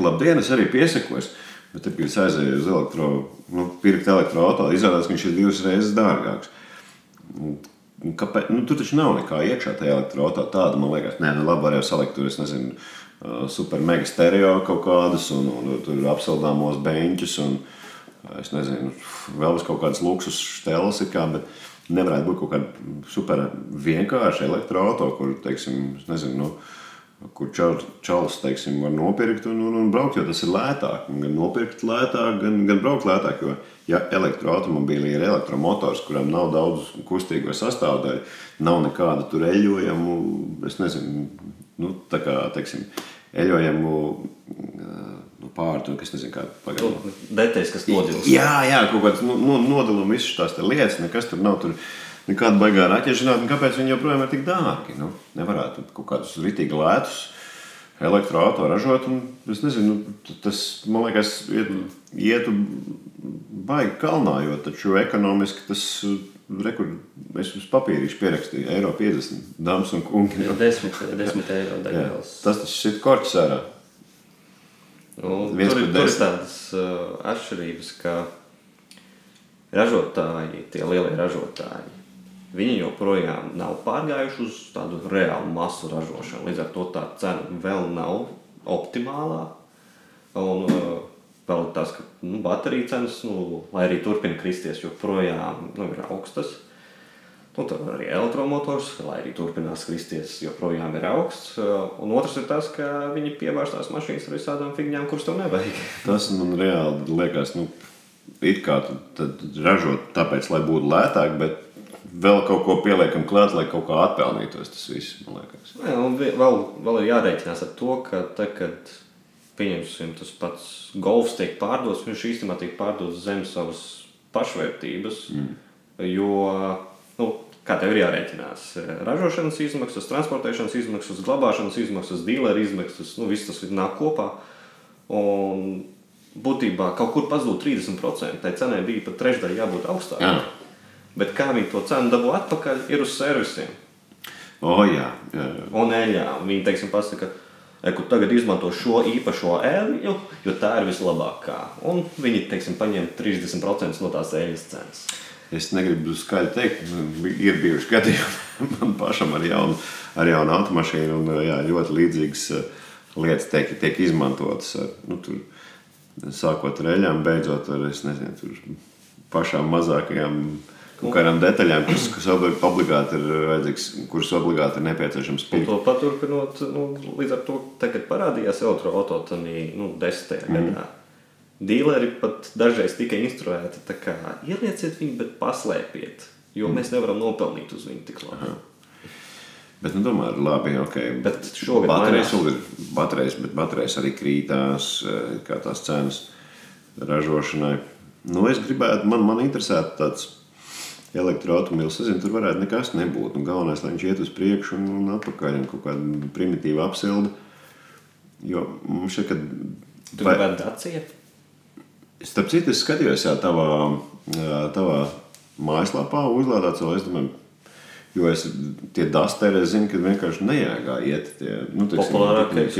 Labdien, es arī piesakos. Bet, tad, kad es aizēju uz elektro, nu, pirkt elektroautorātu, izrādās, ka viņš ir divas reizes dārgāks. Kāpēc? Nu, tur taču nav nekā iekšā tajā elektroautorātā. Tāda man liekas, nē, nu, labi, varēja salikt tur, es nezinu, super mega stereo kaut kādus un, un, un tur apsildāmos beņķus. Un, es nezinu, vēl kaut kādas luksus stēles, kā, bet nevarētu būt kaut kāda super vienkārša elektroautorāta, kur, teiksim, nezinu, nu, kur čalis teiksim, var nopirkt un, un, un braukt, jo tas ir lētāk. Gan nopirkt lētāk, gan, gan braukt lētāk. Jo, ja elektroautomobīlī ir elektromotors, kuram nav daudz kustīgo sastāvdaļu, nav nekāda tur eļojamu, es nezinu, nu, tā kā, teiksim, eļojamu nu, pārtu, kas nezinu, kāda pagaidām. Nu, detaļas, kas nodils. Jā, jā, kaut kāds nu, nu, nodalījums, visas tās lietas, nekas tur nav. Tur, Nekāda baigā raķešanās, kāpēc viņi joprojām ir tik dārgi? Nu, nevarētu kaut kādus rītīgi lētus elektroautorātu ražot. Un, es nezinu, tas man liekas, iet, ietu baigi kalnā, jo taču ekonomiski tas rekur, es uz papīrīšu pierakstīju eiro 50 dāmas un kungi. 10, 10 eiro degvielas. Tas taču ir korķis ārā. Nu, tur, tur ir tādas uh, atšķirības, ka ražotāji, tie lielie ražotāji, viņi joprojām nav pārgājuši uz tādu reālu masu ražošanu. Līdz ar to tā cena vēl nav optimālā. Un, uh, vēl tas, ka nu, bateriju cenas, nu, lai arī turpina kristies, joprojām nu, ir augstas. Nu, tur arī elektromotors, lai arī turpinās kristies, joprojām ir augsts. Un otrs ir tas, ka viņi pievērš tās mašīnas ar visādām figņām, kuras tev nevajag. Tas man reāli liekas, nu, it kā ražot tāpēc, lai būtu lētāk, bet vēl kaut ko pieliekam klāt, lai kaut kā atpelnītos tas viss, man liekas. Jā, un vēl, vēl ir jārēķinās ar to, ka te, kad pieņemsim tas pats golfs tiek pārdots, viņš īstenībā tiek pārdots zem savas pašvērtības, mm. jo nu, kā tev ir jārēķinās. Ražošanas izmaksas, transportēšanas izmaksas, glabāšanas izmaksas, dīleru izmaksas, nu, viss tas nāk kopā. Un būtībā kaut kur pazūd 30%. Tai cenai bija pat trešdaļa jābūt augstākai. Bet kā viņi to cenu dabū atpakaļ, ir uz servisiem. O, jā, jā, jā. Un eļļā. Viņi teiksim, pasaka, ka tagad izmanto šo īpašo eļļu, jo tā ir vislabākā. Un viņi teiksim, paņem 30% no tās eļļas cenas. Es negribu skaļi teikt, ir bijuši gadījumi man pašam ar jaunu, ar jaunu automašīnu, un jā, ļoti līdzīgas eh, lietas tiek, tiek izmantotas. Nu, tur, sākot ar eļļām, beidzot ar nezinu, pašām mazākajām kaut kādām detaļām, kas, kas obligāti ir vajadzīgs, kuras obligāti ir nepieciešams pirkt. To paturpinot, nu, līdz ar to, te, kad parādījās elektroautorāta nu, desmitajā mm. gadā, Dīleri pat dažreiz tika instruēti, kā ielieciet viņu, bet paslēpiet, jo mēs nevaram nopelnīt uz viņu tik labi. Bet, nu, tomēr, labi, ok. Bet šogad baterijas vēl ir baterijas, bet baterijas arī krītās, eh, kā tās cenas ražošanai. Nu, es gribētu, man, man interesētu tāds elektroautomobīls. Es zinu, tur varētu nekas nebūt. Nu, galvenais, lai viņš iet uz priekšu un, un atpakaļ un kaut kāda primitīva apsilde. Jo mums šeit, kad Tu gribētu dacija? Starp citu, es skatījos, jā, tavā, tavā mājaslapā uzlādēts, vēl es domāju, jo es tie dasteri, es zinu, ka vienkārši nejēgā iet tie, nu,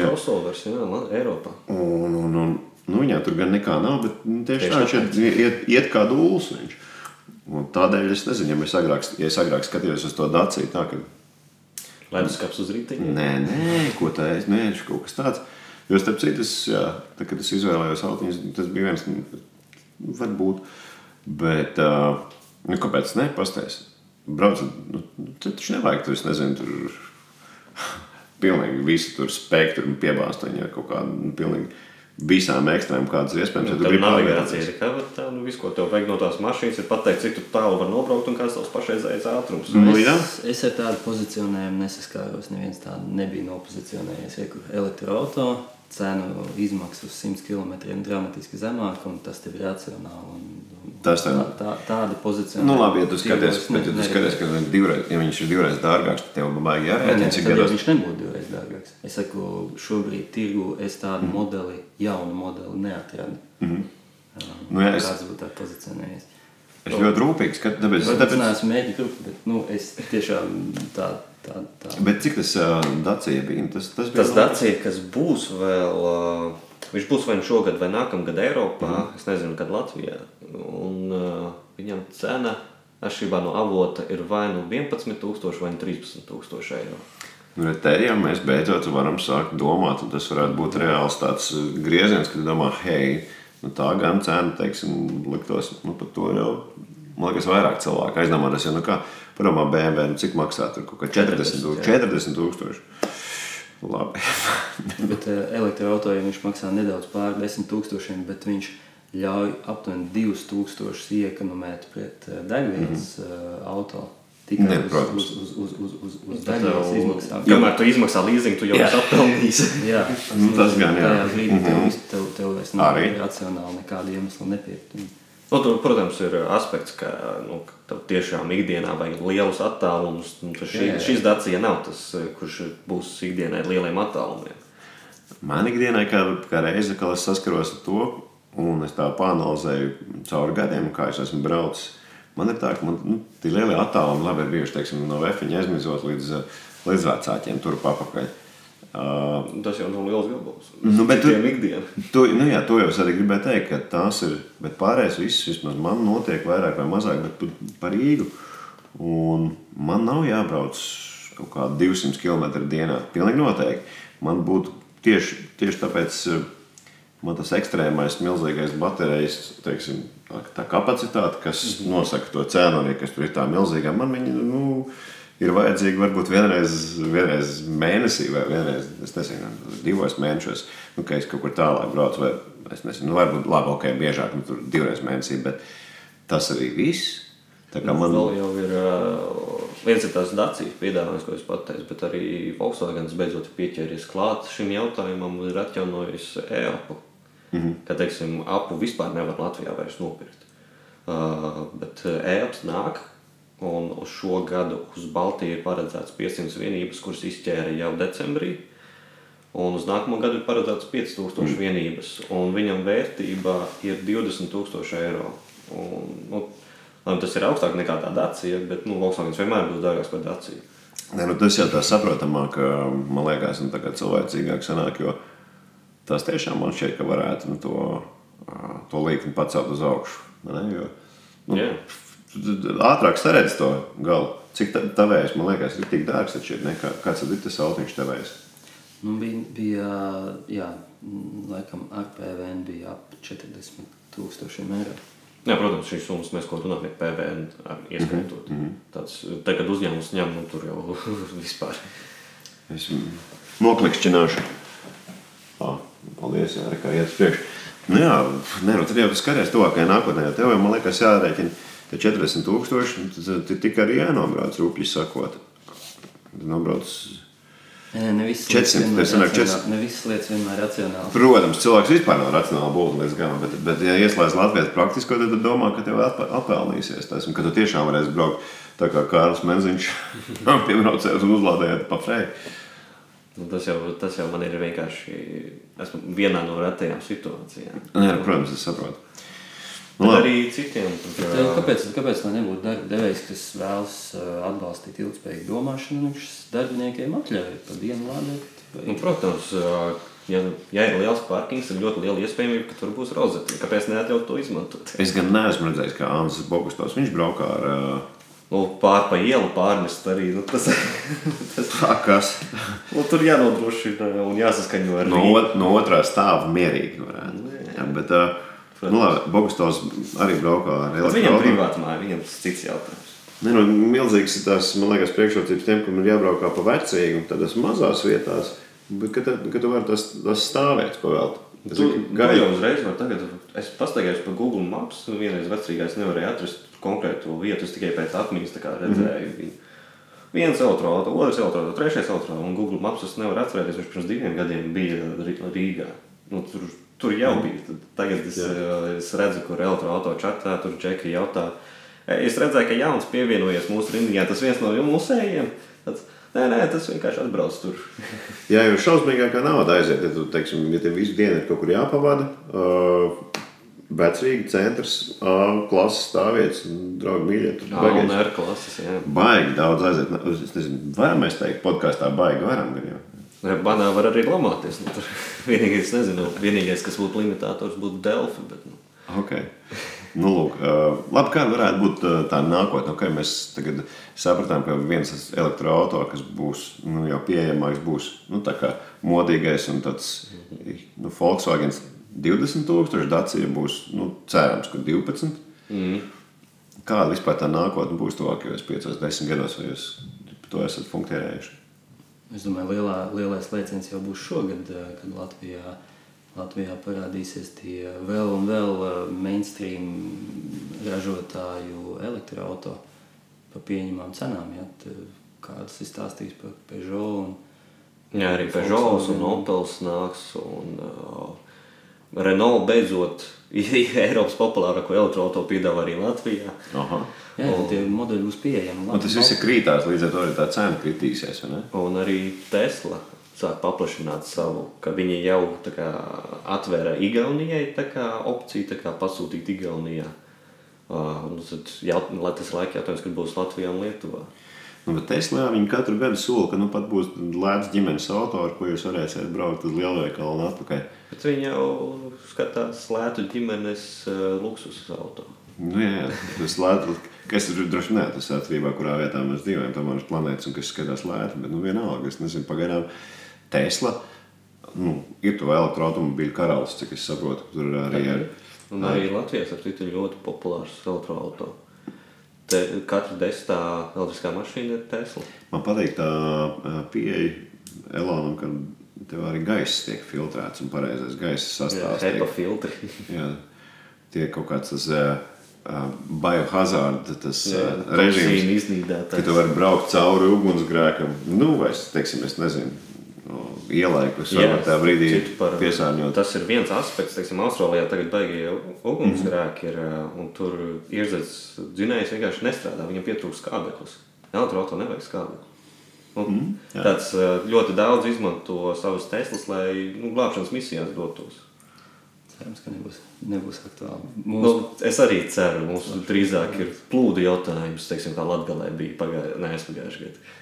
jā. crossovers, Eiropā. Un, un, un, nu, viņā tur gan nekā nav, bet nu, tieši, Tieši tā, viņš iet, iet kā dūls viņš. Un tādēļ es nezinu, ja es agrāk, ja es agrāk skatījos uz to daciju, tā, ka Leduskapis uz rītiņa. Nē, nē, ko tā es šis kaut kas tāds. Jo starp citu, es, jā, tā, kad es izvēlējos autiņus, tas bija viens, nu, varbūt. Bet, nu, kāpēc ne? Pastāst. Braucot, nu, tad taču nevajag tur, es nezinu, tur pilnīgi visu tur spektru un piebāzt viņu ar kaut kādu, nu, pilnīgi visām ekstrēmām, kādas ir iespējams. Ja tu Tur gribi navigācija ir kā var tā, nu viss, ko tev vajag no tās mašīnas, ir pateikt, cik tu tālu var nobraukt un kāds tavs pašreizējais ātrums. Nu. Es, es ar tādu pozicionējumu nesaskāros. Neviens tādu nebija nopozicionējies. Ja, kur elektroautorāta cenu izmaksa uz 100 km dramatiski zemāka, un tas ir racionāli. Un, un Tas tā, tā, tāda pozīcija. Nu, labi, ja tu skaties, bet, ja tu skaties ka divreiz, ja viņš ir divreiz dārgāks, tad tev vajag jārēķina, cik gados. viņš nebūtu divreiz dārgāks. Es saku, šobrīd tirgu es tādu Mhm. modeli, jaunu modeli neatradu. Mm -hmm. Nu, jā, es- Kāds būtu tā pozicionējies? Es ļoti rūpīgi skatos, tāpēc, Es tāpēc, neesmu mēģinājis bet nu, es tiešām tā, tā, tā. Bet cik tas uh, Dacia bija? Tas, tas bija Tas Dacia, kas būs vēl, uh, viņš būs vai nu šogad, vai nākamgad Eiropā, mm. es nezinu, kad Latvijā. Un uh, viņam cena atšķirībā no avota ir vai nu 11,000 vai nu 13,000 eiro. Nu, re, te jau mēs beidzot varam sākt domāt, un tas varētu būt reāls tāds grieziens, kad domā, hei, nu, tā gan cena, teiksim, liktos, nu, par to jau, man liekas, vairāk cilvēku aizdomāties, jo, nu, kā, padomā, BMW, nu, cik maksā tur kaut kā 40 tūkstoši, 40 tūkstoši. Labi. Bet uh, elektroautorija viņš maksā nedaudz pār 10 tūkstošiem, bet viņš ļauj aptuveni 2000 iekonomēt pret uh, degvielas mm -hmm. uh, auto. Tikai Ne, uz, protams. uz, uz, uz, uz, uz, degvielas izmaksām. Kamēr tu izmaksā leasing, tu jau esi apelnījis. Jā, Nu, tas gan, jā. Tajā brīdī tev, vis- tev, tev vairs nav racionāli nekāda iemesla nepiept. Nu, tur, protams, ir aspekts, ka nu, tev tiešām ikdienā vajag lielus attālumus. Nu, šī, Jā, jā. šis Dacia nav tas, kurš būs ikdienai lieliem attālumiem. Man ikdienā, kā, kā reize, kad es saskaros ar to, un es tā pāranalizēju cauri gadiem, kā es esmu braucis, man ir tā, ka man nu, tie lielie attālumi labi ir bijuši teiksim, no vefiņa aizmizot līdz, līdz vecākiem, tur papakaļ. Uh, Tas jau nav liels gabals. Nu, bet tu- to, nu, jā, to jau es arī gribēju teikt, ka tās ir. Bet pārējais viss, vismaz man notiek vairāk vai mazāk, bet pa- par Rīgu. Un man nav jābrauc kaut kādi 200 km dienā. Pilnīgi noteikti. Man būtu tieši, tieši tāpēc. eh, Man tas ekstrēmais, milzīgais baterijas teiksim, tā, tā kapacitāte, kas mm -hmm. nosaka to cenu, arī kas tur ir tā milzīga, man viņa nu, ir vajadzīga varbūt vienreiz, vienreiz mēnesī vai vienreiz, nezinu, divos mēnešos, nu, ka es kaut kur tālāk braucu. Vai, es nezinu, nu, varbūt labi, ok, biežāk, nu, tur divreiz mēnesī, bet tas arī viss. Tā kā man Vēl jau ir viens ir tās Dacijas piedāvājums, ko es pateicu, bet arī Volkswagen beidzot pieķēries klāt šim jautājumam un ir atjaunojis e-apu. Mm -hmm. Ka, teiksim, apu vispār nevar Latvijā vairs nopirkt. Uh, bet e-aps nāk, un uz šo gadu uz Baltiju ir paredzēts 500 vienības, kuras izķēra jau decembrī. Un uz nākamo gadu ir paredzēts 5000 mm. vienības, un viņam vērtība ir 20,000 eiro. Un, nu, labi, tas ir augstāk nekā tā Dacia, bet nu, Volkswagen vienmēr būs dārgāks par Daciju. Ne, nu tas jau tā saprotamāk, man liekas, un tagad cilvēcīgāk sanāk, jo tas tiešām man šķiet, ka varētu nu, to, to līkni pacelt uz augšu. Ne, jo, nu, Jā. Ātrāk saredz to galu. Cik tā- tavējs, man liekas, ir tik dārgs, taču ir, ne? Kā- kāds ir tas autiņš tavējs? Nu, bija, bija, jā, laikam, ar PVN bija ap 40 tūkstošiem eiro. Jā, protams, šīs summas mēs ko runājam par PVN ieskaitot. Mm -hmm. Tāds, tad, kad uzņēmums ņem, nu, tur jau vispār. Es noklikšķināšu. Ah, paldies, jā, kā iet uz priekšu. Nu jā, nē, nu tad jau skaties tuvākajā nākotnē. jo Tev jau, man liekas, jārēķina tie 40 tūkstoši, tad tad tik arī jānobrauc rupji sakot. Nobrauc. Nē, ne visas 400, lietas vienmēr racionāli- ne visas lietas vienmēr ir racionāli. Protams, cilvēks vispār nav racionāli būtnes galam, bet, bet ja ieslēdz Latvijas praktisko, tad domā, ka tev atpelnīsies tas, un ka tu tiešām varēsi braukt tā kā Kārlis Menziņš piebraucējis un uzlādējot pa freju. Nu, tas, jau, tas jau man ir vienkārši. Esmu vienā no retajām situācijām. Nē, nu, protams, es saprotu. Nu, labi. arī citiem. Bet, eh, Kāpēc, kāpēc lai nebūtu darba devējs, kas vēlas eh, atbalstīt ilgspējīgu domāšanu, un viņš darbiniekiem atļauj pa dienu lādēt? vai- Nu, protams, ā, ja, ja ir liels parkings, tad ļoti liela iespējamība, ka tur būs rozete. Kāpēc neatļaut to izmantot? Es gan neesmu redzējis, kā Ansis Bogustovs. Viņš braukā ar uh, Nu, pār pa ielu pārnest arī. Nu, tas, tas, tā, kas nu, tur jānodrošina un jāsaskaņo ar no, no otrā stāva mierīgi varētu. Jā, bet, uh, nu, labi, Bogustovs arī braukā ar Bet Viņam elektroautorātu. privāti māja, viņam tas cits jautājums. Ne, nu, milzīgs ir tās, man liekas, priekšrocības tiem, kam ir jābraukā pa vecīgu, tādās mazās vietās, bet ka, te, ka tu vari tas, tas stāvēt pavēlt. Tas Tu, gaļa. jau uzreiz vari tagad, es pastaigājos pa Google Maps, un vienreiz vecrīgais nevarēja atrast konkrētu vietu, es tikai pēc atmiņas tā kā redzēju Mhm. viņu. Viens elektroautorāts, otrs elektroautorāts, trešais elektroautorāts, un Google Maps es nevaru atcerēties, viņš pirms diviem gadiem bija Rī- Rīgā. Nu, tur, tur jau bija. Tad Tagad es, eh, es redzu, kur elektroautorāta čatā tur džeki jautā. "Ei, Es redzēju, ka jauns pievienojies mūsu rindiņā, tas viens no musējiem. Tāds, Nē, nē, tas vienkārši atbrauc tur. Jā, jo šausmīgākā nauda aiziet, ja tu, teiksim, ja tev visu dienu ir kaut kur jāpavada. Uh, Vecrīgi centrs, A klases stāvvietas, draugi mīļie, tur baigais. ar klases. Jā. Baigi daudz aiziet. Ne, Es nezinu, varam mēs teikt, podkāstā baigi varam. Gan jau. Banā var arī lamāties. Nu, tur vienīgais, nezinu, vienīgais, kas būtu limitators, būtu Delfi. Bet, nu. Okay. Nu, lūk, labi, kāda varētu būt tā nākotne? Okay, mēs tagad sapratām, ka viens elektroautorāts, kas būs nu, jau pieejamāks, būs nu, modīgais un tāds nu, Volkswagen 20,000 dacija būs nu, cerams, ka 12. Mm. Kāda vispār tā nākotne būs tuvākajos 5, 10 gados, vai jūs to esat funkcionējuši? Es domāju, lielā, lielais lēciens jau būs šogad, eh, kad Latvijā, Latvijā parādīsies tie vēl un vēl eh, mainstream ražotāju elektroautorātu par pieņemamām cenām. Ja? Kādas ir stāstījis par Peugeot? Un, Jā, arī Peugeot un Opels nāks. Un, uh, Renault beidzot ir Eiropas populārāko elektroautorātu piedāvā arī Latvijā. Aha. Jā, tad tie modeļi būs pieejami. Un tas viss ir krītās, līdz ar to arī tā cena kritīsies. vai ne? Un arī Tesla sāk paplašināt savu, ka viņi jau kā, atvēra Igaunijai tā kā, opciju kā, pasūtīt Igaunijā. Uh, un tad, jaut, lai tas laika jautājums, kad būs Latvijā un Lietuvā. Nu, bet Teslā viņi katru gadu sola, ka nu pat būs lēts ģimenes auto, ar ko jūs varēsiet braukt uz lielveikalu un atpakaļ. Bet viņi jau skatās lētu ģimenes uh, luksus auto. Nu, jā, jā, tas lēts, kas ir droši vien tas atkarībā, kurā vietā mēs dzīvojam, tomēr uz planētas, un kas skatās lēti, bet nu vienalga, es nezinu, pagaidām Tesla, nu, ir to elektroautomobīļu karalis, cik es saprotu, tur arī ir. Un arī Latvijas apstākļi ir ļoti populārs elektroautorāts. Te, katra desmitā elektriskā mašīna ir Tesla. Man patīk tā pieeja Elonam, ka tev arī gaiss tiek filtrēts un pareizais gaisa sastāvs. tiek- HEPA filtri. Jā, tie kaut kāds tas uh, biohazard, tas Jā, uh, režīms, toksīnu ka iznīdētājs. tu vari braukt cauri ugunsgrēkam. Nu, vai teiksim, es nezinu, ielai, kas varbūt tajā brīdī piesārņot. Tas ir viens aspekts, kas Austrālijā tagad beigas ugunsgrēki ir, uh, un tur ierzēs dzinējs vienkārši nestrādā. Viņam pietrūkst skābeklis. Elektroautorāta nevajag skābekli. Nu, mm, jā. tāds ļoti daudz izmanto savus Teslas, lai nu, glābšanas misijās dotos. Cerams, ka nebūs, nebūs aktuāli. Nu, Mūsu, es arī ceru, mums drīzāk ir plūdu jautājums, teiksim, kā Latvijā bija pagājušajā ne, es pagājušajā gadā.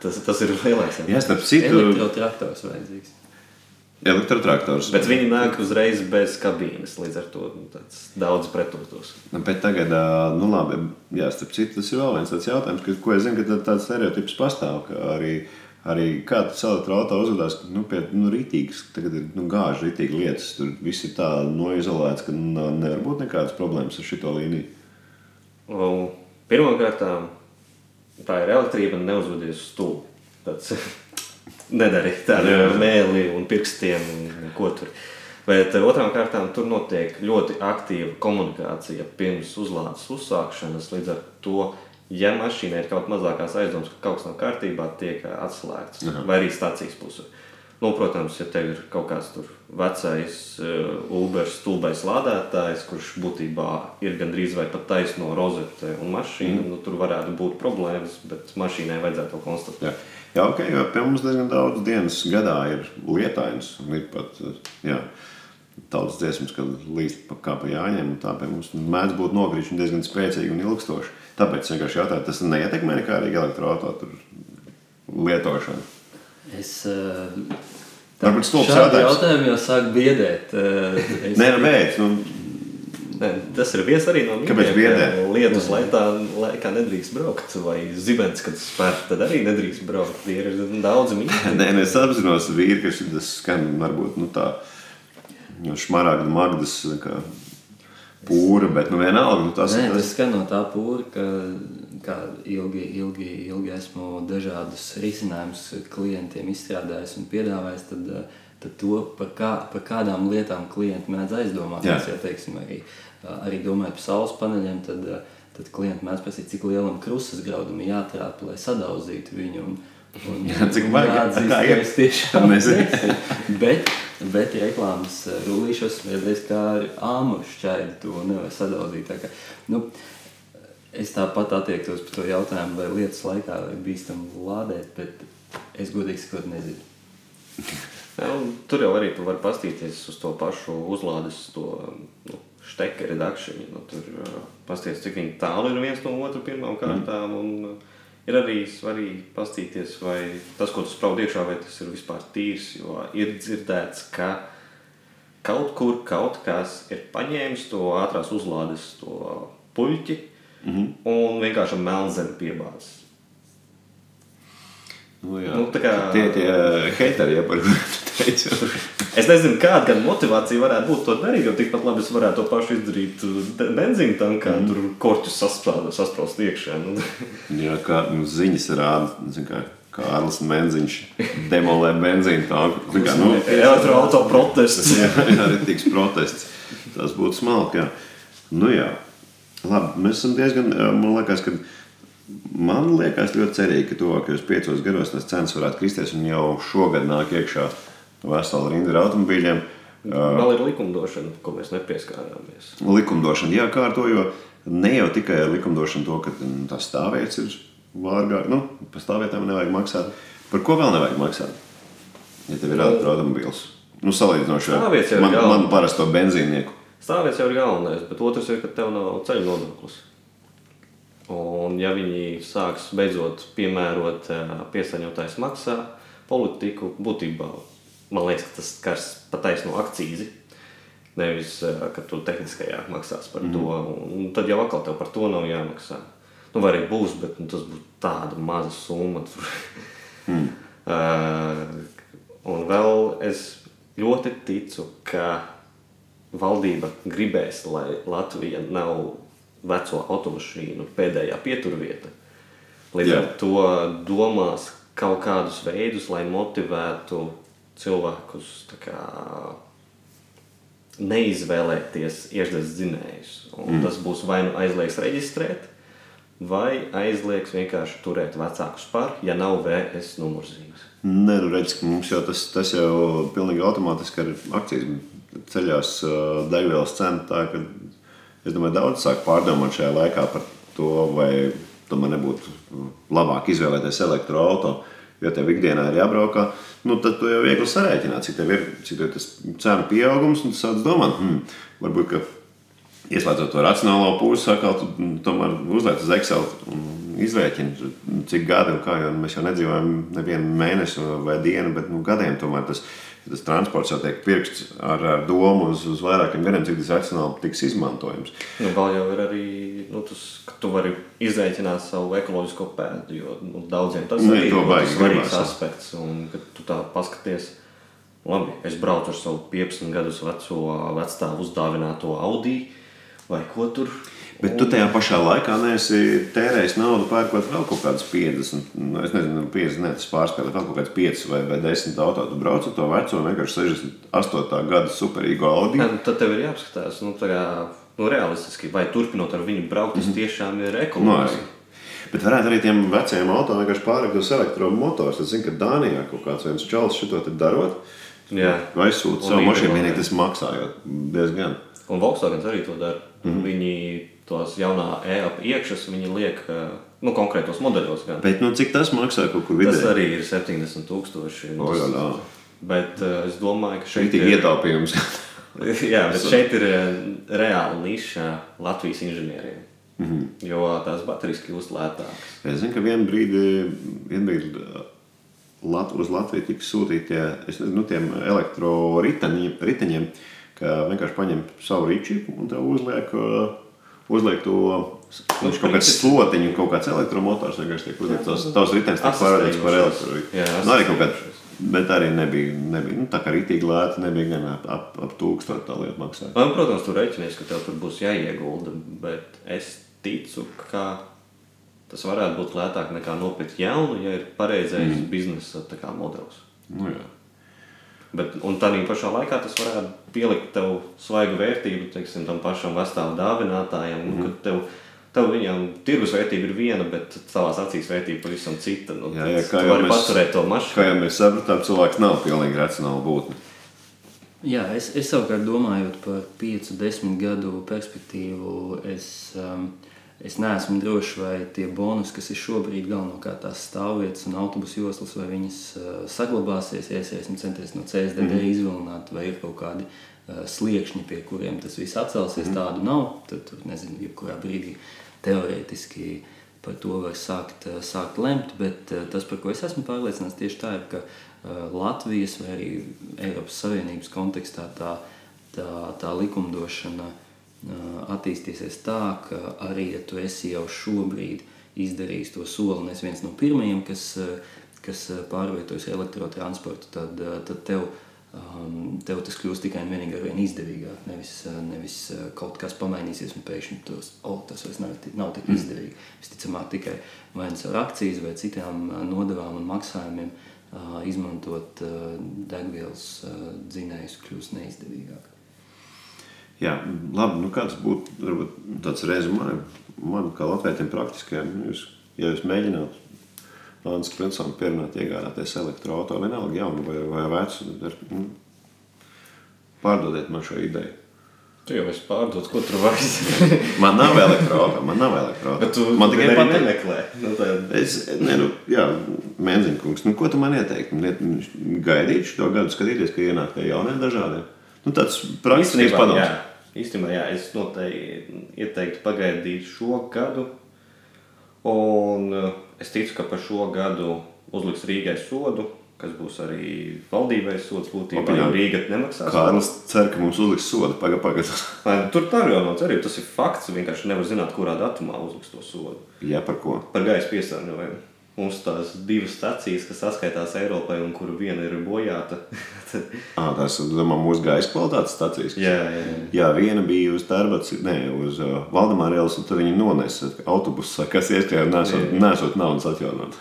Tas, tas ir lielāks. Jā, starp citu, elektrotraktors vajadzīgs. elektrotraktors. Bet viņi nāk uzreiz bez kabīnes, līdz ar to nu, daudz pretotos. Nu, Bet tagad, nu labi, jā, starp citu, tas ir vēl viens tāds jautājums, ka, ko es zinu, ka tā- tāds stereotips pastāv. ka Arī, arī kā tas elektroautorāts uzvedās, ka nu, pie nu, rītīgas, tagad ir nu, gāžas rītīgi lietas, tur viss ir tā noizolēts, ka nu, nevar būt nekādas problēmas ar šito līniju. Pirmkārt, tā ir elektrība neuzvedies. Tāds nedari tādu Jā. mēli un pirkstiem un ko tur. Bet eh, otrām kārtām tur notiek ļoti aktīva komunikācija pirms uzlādes uzsākšanas. Līdz ar to, ja mašīnai ir kaut mazākās aizdomas, ka kaut kas nav kārtībā, tiek atslēgts Aha. vai arī stācijas pusē. Nu, protams, ja tev ir kaut kāds vecais uh, Uber stulbais lādētājs, kurš būtībā ir gandrīz vai pat taisno rozete un mašīna, mm. nu, tur varētu būt problēmas, bet mašīnai vajadzētu to konstatēt. Jā, jā ok, jo pie mums diezgan daudz dienas gadā ir lietainas. un Ir pat jā, tautas dziesmas, kad līst pa kā pa jāņem. un Tā pie mums mēdz būt nogriežņi diezgan spēcīgi un ilgstoši. Tāpēc es vienkārši jautāju, tas neietekmē nekā arī elektroautorāta lietošanu. Es uh, Varbūt stulbs šādu jautājums. jautājumu jau sāku biedēt. Uh, es- Nē, nu, beidz. Nu, Nē, tas ir viens arī no Kāpēc biedē? Lietus laikā, laikā nedrīkst braukt, vai zibens, kad spēr, tad arī nedrīkst braukt. Tie ir daudz mīļi. Nē, nē, es apzinos, vīri, ka šis tas skan varbūt nu, tā nu, šmaragda magdas kā pūra, bet nu vienalga, nu, tas Nē, ir tas tas. skan no tā pūra, ka kā ilgi, ilgi, ilgi esmu dažādus risinājumus klientiem izstrādājis un piedāvājis. Tad, tad to, par, kā, par kādām lietām klienti mēdz aizdomāties. Ja teiksim, arī, arī domājot par saules paneļiem, tad, tad klienti mēdz prasīt, cik lielam krustas graudam ir jātrāpa, lai sadauzītu viņu. Un, un, Jā, cik vajag, tā ir. es tiešām nezinu. Bet, bet reklāmas eh, rullīšos redzēs, kā ar āmuru šķaidu to nevar sadauzīt. Tā kā, nu, es tāpat attiektos par to jautājumu, vai lietas laikā ir bīstami lādēt, bet es godīgi sakot nezinu. Un tur jau arī tu vari pastīties uz to pašu uzlādes, to nu, štekeri dakšiņu. Nu, tur uh, pastīties, cik tālu ir viens no otra pirmām kārtām. Un, uh, ir arī svarīgi pastīties, vai tas, ko tu spraudi iekšā, vai tas ir vispār tīrs. Jo ir dzirdēts, ka kaut kur kaut kas ir paņēmis to ātrās uzlādes to puļķi mm -hmm. un vienkārši melnzemi piebāzis. Nu, jā. Nu, tā kā- Tie tie heiteri, ja par kuriem teici. Es nezinu, kāda gan motivācija varētu būt to darīt, jo tikpat labi es varētu to pašu izdarīt uh, be- benzīna tankā, mm. tur korķus sasprāst, iekšā. Nu, Jā, kā nu, ziņas rāda, kā Kārlis Menziņš demolē benzīnu tanku. Kā, nu, Elektroauto protests. jā, jā, arī tiks protests. Tas būtu smalki, jā. Nu jā. Labi, mēs esam diezgan, man liekas, ka man liekas ļoti cerīgi, ka tuvākajos piecos gados tas cenas varētu kristies un jau šogad nāk iekšā vesela rinda ar automobīļiem. Vēl ir likumdošana, ko mēs nepieskārāmies. likumdošana jākārto. Ne jau tikai ar likumdošanu to, ka mm, tās stāvvietas ir vārgāk, nu, par stāvvietām nevajag maksāt. Par ko vēl nevajag maksāt? Ja tev ir automobīls, nu, salīdzinoši ar man, galva. manu parasto benzīnieku. Stāvvietas jau ir galvenais, bet otrs ir, ka tev nav ceļu nodoklis. Un, ja viņi sāks beidzot piemērot piesaņotājs maksā politiku, būtībā man liekas, ka tas skars pataisno akcīzi. Nevis, eh, ka tu tehniskajā maksās par mm. to. Un tad jau atkal tev par to nav jāmaksā. Nu, vai arī būs, bet nu, tas būs tāda maza summa. Mm. uh, un vēl es ļoti ticu, ka valdība gribēs, lai Latvija nav veco automašīnu pēdējā pieturvieta. Līdz Jā. ar to domās kaut kādus veidus, lai motivētu cilvēkus kā, neizvēlēties iešdas dzinējus. Mm. Tas būs vai nu aizliegs reģistrēt, vai aizliegs vienkārši turēt vecākus par, ja nav VS numurzīmes. Nē, nu redz, ka mums jau tas, tas jau pilnīgi automātiski ar akcijas ceļās degvielas cena. Tā, ka es domāju, daudz sāk pārdomāt šajā laikā par to, vai tomēr nebūtu labāk izvēlēties elektroautorātu. Jo tev ikdienā ir jābraukā, nu, tad tu jau viegli sarēķināt, cik tev ir, cik tev ir tas cenu pieaugums. Un tu sāc domāt, hmm, varbūt, ka ieslēdzot to racionālo pusi, atkal tu mm, tomēr uzliek uz Excel un izrēķini, cik gadi un kā. Jo mēs jau nedzīvojam nevienu mēnesi vai dienu, bet nu, gadiem tomēr tas, tas transports jau tiek pirkts ar, ar domu uz, uz vairākiem gadiem, cik tas racionāli tiks izmantojams. Nu, vēl jau ir arī nu, tas, ka tu vari izrēķināt savu ekoloģisko pēdu, jo nu, daudziem tas Nu, ir vajag, ļoti svarīgs aspekts. Un, kad tu tā paskaties, labi, es braucu ar savu 15 gadus veco vecstāvu uzdāvināto Audi vai ko tur. Bet tu tajā pašā laikā neesi tērējis naudu, pērkot vēl kaut kādas 50, nu, es nezinu, 50, ne, tas pārspēlē vēl kaut kādas 5 vai, vai 10 auto. Tu brauc ar to veco, vienkārši 68. gada superīgo Audi. Jā, nu, tad tev ir jāapskatās, nu, tā kā, nu, realistiski, vai turpinot ar viņu braukt, tas tiešām ir Nu, ekoloģiski. arī. Bet varētu arī tiem vecajiem auto vienkārši pārlikt uz elektromotors. Es zinu, ka Dānijā kaut kāds viens čalis šo te darot. Jā. Vai sūta savu mašīnu, vienīgi tas maksājot diezgan. Un Volkswagen arī to dara. Mm. -hmm. Viņi tos jaunā e-apa iekšas, viņi liek eh, nu, konkrētos modeļos. Gan. Bet nu, cik tas maksā kaut kur vidē? Tas arī ir 70 tūkstoši. O, jā, jā. Bet uh, es domāju, ka Šeit ir ietaupījums. Jā, bet šeit ir eh, reāla niša Latvijas inženieriem. Mm Mhm. -hmm. Jo tās baterijas kļūst lētākas. Es zinu, ka vienā brīdī, vien brīdī Lat, uz Latviju tika sūtīti nu, elektroriteņiem, ka vienkārši paņem savu rīču un te uzliek, uh, uzliek to. Viņš kaut kāds slotiņš, kaut kāds elektromotors vienkārši tiek uzlikts. Tavs, tavs ritenis tiek pārvērtīts par elektrorītu. Jā, Nu, arī kaut kāds, bet arī nebija, nebija nu, tā kā rītīgi lēta, nebija gan ap, ap, ap tūkstošu tā lieta maksāja. Man, protams, tur rēķinies, ka tev tur būs jāiegulda, bet es ticu, ka tas varētu būt lētāk nekā nopirkt jaunu, ja ir pareizais mm. biznesa modelis. Nu, jā. Bet, un tādā pašā laikā tas varētu pielikt tev svaigu vērtību, teiksim, tam pašam vestāvu dāvinātājam. Mm. Kad tev, tev viņam tirgus vērtība ir viena, bet tavās acīs vērtība pavisam cita. Nu, Jā, jā, kā jau mēs- paturēt to Kā mašīnu. jau mēs sapratām, cilvēks nav pilnīgi racionāls būtne. Jā, es, es savukārt domājot par 5, 10 gadu perspektīvu, es, um, es neesmu drošs, vai tie bonusi, kas ir šobrīd galvenokārt tās stāvvietas un autobusu joslas, vai viņas uh, saglabāsies, ja es esmu centies no CSDD mm -hmm. izvilināt, vai ir kaut kādi uh, sliekšņi, pie kuriem tas viss atcelsies. Mm -hmm. Tādu nav. Tad, tur, nezinu, jebkurā brīdī teorētiski par to var sākt, uh, sākt lemt, bet uh, tas, par ko es esmu pārliecināts, tieši tā ir, ka uh, Latvijas vai arī Eiropas Savienības kontekstā tā, tā, tā likumdošana uh, attīstīsies tā, ka arī, ja tu esi jau šobrīd izdarījis to soli, un es viens no pirmajiem, kas, uh, kas uh, pārvietojas elektrotransportu, tad, tad tev, um, tev tas kļūs tikai un vienīgi ar vien izdevīgāk. Nevis, nevis kaut kas pamainīsies, un pēkšņi tos, oh, tas vairs nav, nav tik izdevīgi. Visticamāk, tikai vai nu ar akcijas vai citām nodevām un maksājumiem izmantot degvielas dzinējus kļūs neizdevīgāk. Jā, labi. Nu, kāds būtu varbūt, tāds rezumē man, kā latviečiem, praktiskajam? Nu, jūs, ja jūs mēģinātu Lānas Klinsam pierunāt, iegādāties elektroautorātu, vienalga jaunu vai, vai vecu, tad nu, pārdodiet man šo ideju. Tu jau esi pārdots, ko tur vajag. Man nav elektroautorāta, man nav Bet elektroautorāta. tu man tikai patīk. nemeklē. Nu, tad... Es, ne, nu, jā, Mēnziņkungs, nu, ko tu man ieteiktu? Iet- Gaidīt šo gadu, skatīties, ka ienāk tie jaunie dažādi. Nu, tāds praktisks Īstenībā, jā, padoms. Īstenībā, jā, es noteikti ieteiktu pagaidīt šo gadu. Un eh, es ticu, ka par šo gadu uzliks Rīgai sodu, kas būs arī valdībai sods. Būtībā jau Rīga nemaksās. Kārlis cer, ka mums uzliks sodu pagaidām. Pagad. Vai, Tur tā jau nav cerība. Tas ir fakts. Vienkārši nevar zināt, kurā datumā uzliks to sodu. Jā, par ko? Par gaisa piesārņojumu. Mums tās divas stacijas, kas saskaitās Eiropai, un kuru viena ir bojāta. Tad- À, tās ir mūsu gaisa kvalitātes stācijas. jā, jā, jā. Jā, viena bija uz Tarbats, ne, uz uh, Valdemāra ielas, un tur viņi nonesa autobusu, kas ieskrēja nesot, nesot naudas atjaunot.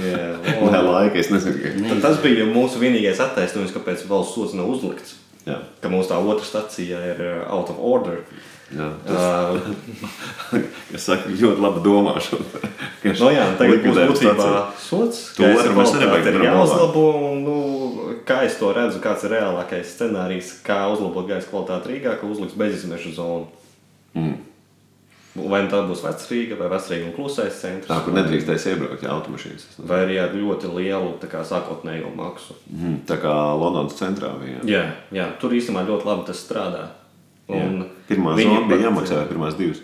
jā. Un, laika, es nezinu, tad tas bija mūsu vienīgais attaisnojums, kāpēc valsts sods nav uzlikts. Jā, Ka mūsu tā otra stacija ir uh, out of order. Jā. Tas, Uh, es saku, ļoti laba domāšana. no jā, un tagad būs būtībā staciju. sods. To otru mēs ir darām jāuzlabo. Un, nu, kā es to redzu, kāds ir reālākais scenārijs, kā uzlabot gaisa kvalitāti Rīgā, ka uzliks bezizmešu zonu. Mm. Vai nu tā būs vecrīga, vai vecrīga un klusais centrs. Tā, kur nedrīkstēs iebraukt, ja automašīnas. Vai arī ar ļoti lielu kā, sākotnējo maksu. Mm, tā kā Londonas centrā bija. Jā, jā, tur īstenībā ļoti labi tas strādā. Pirmā zona bija jāmaksā, pirmās divas.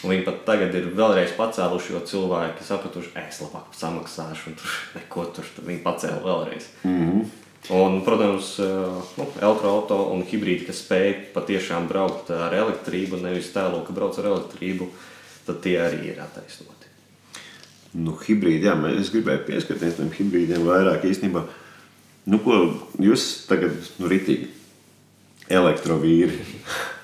Un viņi pat tagad ir vēlreiz pacēluši, jo cilvēki sapratuši, es labāk samaksāšu, un tur neko tur viņi pacēla vēlreiz. Mm -hmm. Un, protams, eh, nu, elektroautorāta un hibrīdi, kas spēj patiešām braukt ar elektrību, nevis tēlo, ka brauc ar elektrību, tad tie arī ir attaisnoti. Nu, hibrīdi, jā, mēs- es gribēju pieskarties tam hibrīdiem vairāk īstenībā. Nu, ko jūs tagad, nu, ritīgi, elektrovīri.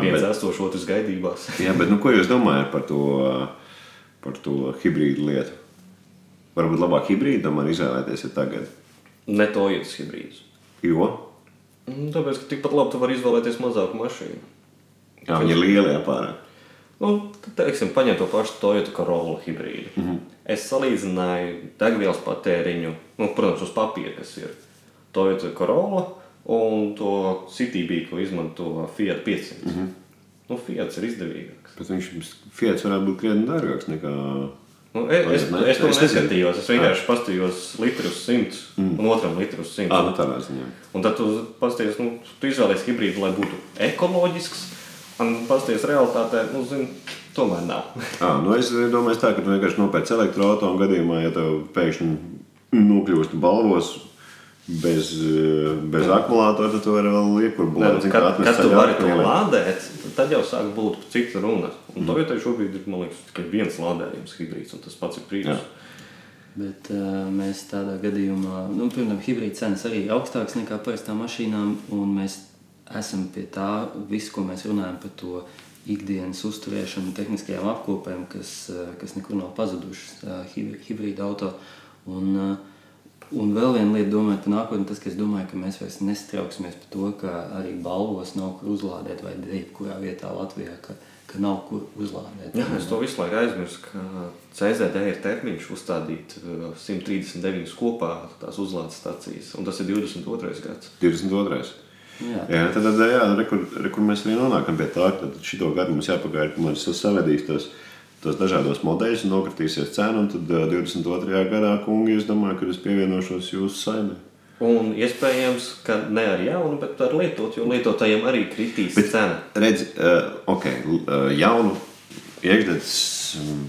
Viens esošs, otrs gaidībās. jā, bet nu, ko jūs domājat par to, par to hibrīdu lietu? Varbūt labāk hibrīdu tomēr izvēlēties tagad. Ne to iet uz hibrīdus. Jo Mm, Tāpēc, ka tikpat labi tu vari izvēlēties mazāku mašīnu. jā, viņi ir lieli apārāk. Nu, tad, teiksim, paņem to pašu Toyota Corolla hibrīdu. Mm -hmm. Es salīdzināju degvielas patēriņu, nu, protams, uz papīra, kas ir Toyota Corolla un to Citybee, ko izmanto Fiat 500. Mm -hmm. Nu, Fiat ir izdevīgāks. Bet viņš Fiats varētu būt krietni dārgāks nekā. Nu, es, es, ne? es to Es neskatījos. Es vienkārši paskatījos litru uz 100 mm. un otram litru uz 100. Ah, nu tādā ziņā. Un tad tu paskaties, nu, tu izvēlējies hibrīdu, lai būtu ekoloģisks. Un paskaties, realitātē, nu, zini, tomēr nav. Ah, nu es domāju, tā, ka tu vienkārši nopērci elektroautorātu un gadījumā, ja tev pēkšņi nokļūst balvos bez, eh, bez akumulātora, tad tu vari vēl Nē, iekurblēt. nu, Kad, kad tu vari to lādēt, tad jau sāk būt cita runa. Un mm. Toyota šobrīd ir, man liekas, tikai viens lādējums hibrīds, un tas pats ir prīvs. Bet uh, mēs tādā gadījumā, nu, piemēram, hibrīda cenas arī ir augstākas nekā parastām mašīnām, un mēs esam pie tā, visu, ko mēs runājam par to ikdienas uzturēšanu, tehniskajām apkopēm, kas, uh, kas nekur nav pazudušas uh, hibrīda auto. Un, uh, un vēl viena lieta, domājot par nākotni, tas, ka es domāju, ka mēs vairs nestrauksimies par to, ka arī balvos nav kur uzlādēt, vai jebkurā vietā Latvijā, ka, ka nav kur uzlādēt. Jā, es to visu laiku aizmirsu, ka CZD ir termiņš uzstādīt uh, 139 kopā tās uzlādes stācijas, un tas ir 22. gads. 22. Jā. Jā, tad, tad jā, re, kur, re, kur mēs arī nonākam pie tā, ka šito gadu mums jāpagaida, ka mums savedīs tos, tos dažādos modeļus un nokritīsies cena. Tad ā, 22. gadā, kungi, es domāju, ka es pievienošos jūsu saimē. Un iespējams, ka ne ar jaunu, bet ar lietotu, jo lietotājiem arī kritīs bet, cena. Redzi, uh, ok, uh, jaunu iekšzemes mm,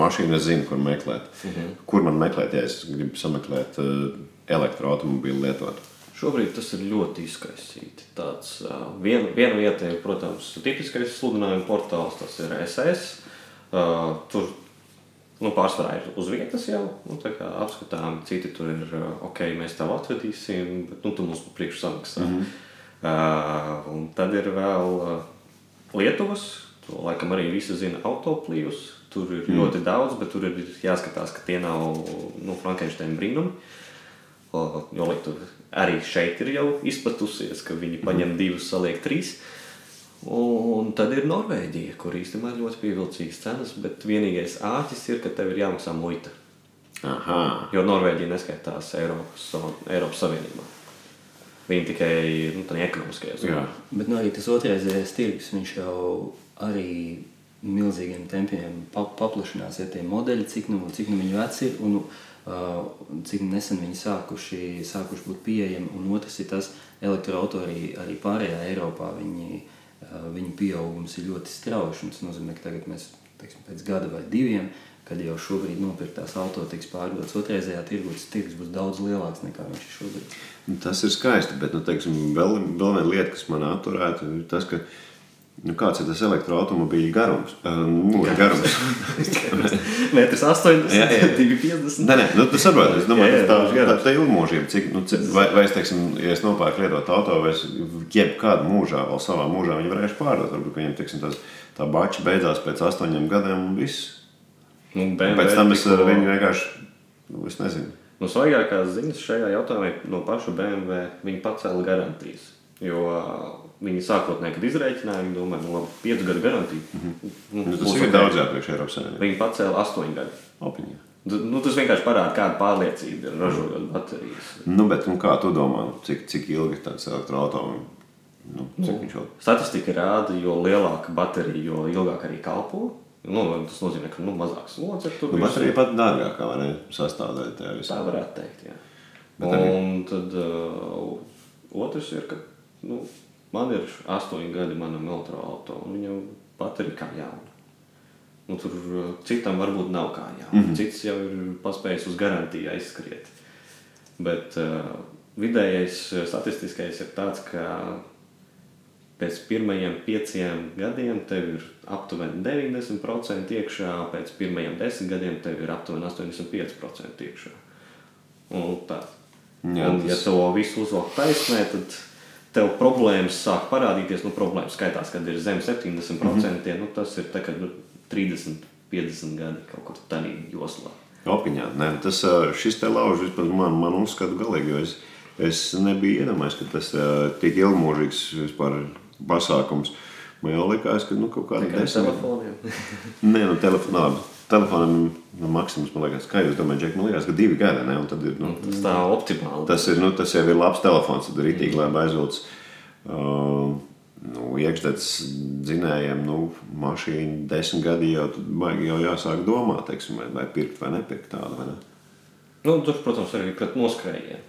mašīnu es zinu, kur meklēt. Uh -huh. Kur man meklēt, ja es gribu sameklēt uh, elektroautobīlu lietotu? Šobrīd tas ir ļoti izkaisīti. Tāds, uh, viena, viena vieta ir, protams, tipiskais sludinājuma portāls, tas ir SS. Uh, tur nu, pārsvarā ir uz vietas jau nu, apskatām, citi tur ir, uh, ok, mēs tev atvedīsim, bet nu, tu mums par priekšu samaksā. Mm -hmm. uh, un tad ir vēl uh, Lietuvas, to laikam arī visi zina, autoplīvus. Tur ir mm. ļoti daudz, bet tur ir jāskatās, ka tie nav nu, Frankensteina brīnumi. Jo Lietuva arī šeit ir jau izplatusies, ka viņi paņem divus, saliek trīs. Un tad ir Norvēģija, kur īstenībā ir ļoti pievilcīgas cenas, bet vienīgais āķis ir, ka tev ir jāmaksā muita. Aha, Jo Norvēģija neskaitās Eiropas, Eiropas Savienībā. Viņi tikai nu, tādā ekonomiskajā jā. zonā. Bet nu, arī tas otrreizējais tirgus, viņš jau arī milzīgiem tempiem pa, paplašinās. Ja tie modeļi, cik nu, cik nu viņi veci ir un uh, cik nesen viņi sākuši, sākuši būt pieejami. Un otrs ir tas, elektroautori arī, arī pārējā Eiropā, viņi, uh, viņu pieaugums ir ļoti strauji. Tas nozīmē, ka tagad mēs teiksim, pēc gada vai diviem, kad jau šobrīd nopirktās auto tiks pārdotas otrreizējā tirgus, tas tirgus būs daudz lielāks nekā viņš ir šobrīd. Nu, Tas ir skaisti, bet nu, teiksim, vēl, vēl viena lieta, kas man atturētu, ir tas, ka nu, kāds ir tas elektroautobīļa garums. Uh, mūža garums. Metrs 80, Jā, jā. 250. Nē, nē, nu, tu saproti, es domāju, Jā, jā, tā, tā, garums. tā ir ilgmūžība. Cik, nu, cik, vai, vai es, teiksim, ja es nopērku lietot auto, vai es jebkādu mūžā, vēl savā mūžā viņu varēšu pārdot. Varbūt viņam, teiksim, tas, tā bača beidzās pēc astoņiem gadiem un viss. Nu, BMW pēc tam es ar viņu vienkārši, nu, es nezinu. Nu, svaigākās ziņas šajā jautājumā no paša BMW. Viņi pacēla garantijas. Jo viņi sākotnēji, kad izreikināja, viņi domāja, nu, labi, 5 gadu garantija. Mm -hmm. Nu, tas ir daudz jāpriekš Eiropas Savienībā. Viņi pacēla 8 gadu. Opiņā. Tu- Nu, tas vienkārši parāda, kāda pārliecība ir ražojot baterijas. Nu, bet nu, kā tu domā, nu, cik, cik ilgi tāds elektroautorāts nu, viņš vēl? Statistika rāda, jo lielāka baterija, jo ilgāk arī kalpo. Nu, tas nozīmē, ka nu, mazāk slodzi ir tur. Nu, baterija pat dārgākā sastāvdaļa tajā Tā visā. varētu teikt. Jā. Bet Bet arī- un tad uh, otrs ir, ka nu, man ir astoņi gadi manam elektroautorātam, un viņam baterija kā jauna. Nu, tur uh, citam varbūt nav kā jauna. Mm -hmm. Cits jau ir paspējis uz garantiju aizskriet. Bet uh, vidējais uh, statistiskais ir tāds, ka pēc pirmajiem pieciem gadiem tev ir aptuveni 90% iekšā, pēc pirmajiem desmit gadiem tev ir aptuveni 85% iekšā. Un tā. Jā, un, ja tas- to visu uzvelk taisnē, tad tev problēmas sāk parādīties, nu, problēmas skaitās, kad ir zem 70%, mm -hmm. nu, tas ir nu, 30, 50 gadi kaut kur tādā joslā. Opiņā. Nē, tas, šis te lauž vispār man, man uzskatu galīgi, jo es, es nebiju iedomājies, ka tas tik ilgmūžīgs vispār pasākums. Man jau likās, ka nu, kaut kāda ar desmit- telefoniem. Nē, nu, telefonā. Telefonam nu, maksimums, man liekas, kā jūs domājat, Džek, man liekas, ka divi gadi, ne? Un tad ir, nu, Tas tā optimāli. tas, ir, nu, tas jau ir labs telefons, tad ir itīgi labi aizvilcis. Uh, nu, iekšzemes dzinējiem, nu, mašīna desmit gadi jau, baigi jau jāsāk domāt, teiksim, vai, vai pirkt vai nepirkt tādu, vai ne? Nu, tur, protams, arī pret noskrējienu.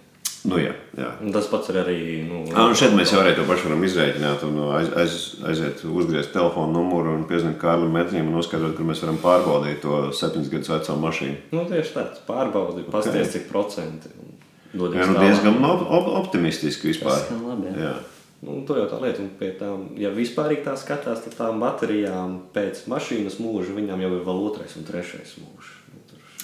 Nu, jā, jā. Tas pats ir arī. Nu, Ah, un šeit mēs jau arī to pašu varam izrēķināt un aiz, aiz, aiziet, uzgriezt telefonu numuru un piezvanīt Kārlim Metriem un noskaidrot, kur mēs varam pārbaudīt to septiņus gadus veco mašīnu. Nu, tieši tāds pārbaudi, pasties, cik procenti. Jā, nu, diezgan op op optimistiski vispār. Tas labi. Jā. Jā. Nu, to jau tā lieta, un pie tām, ja vispār tā skatās, tad tām baterijām pēc mašīnas mūža viņām jau ir vēl otrais un trešais mūžs.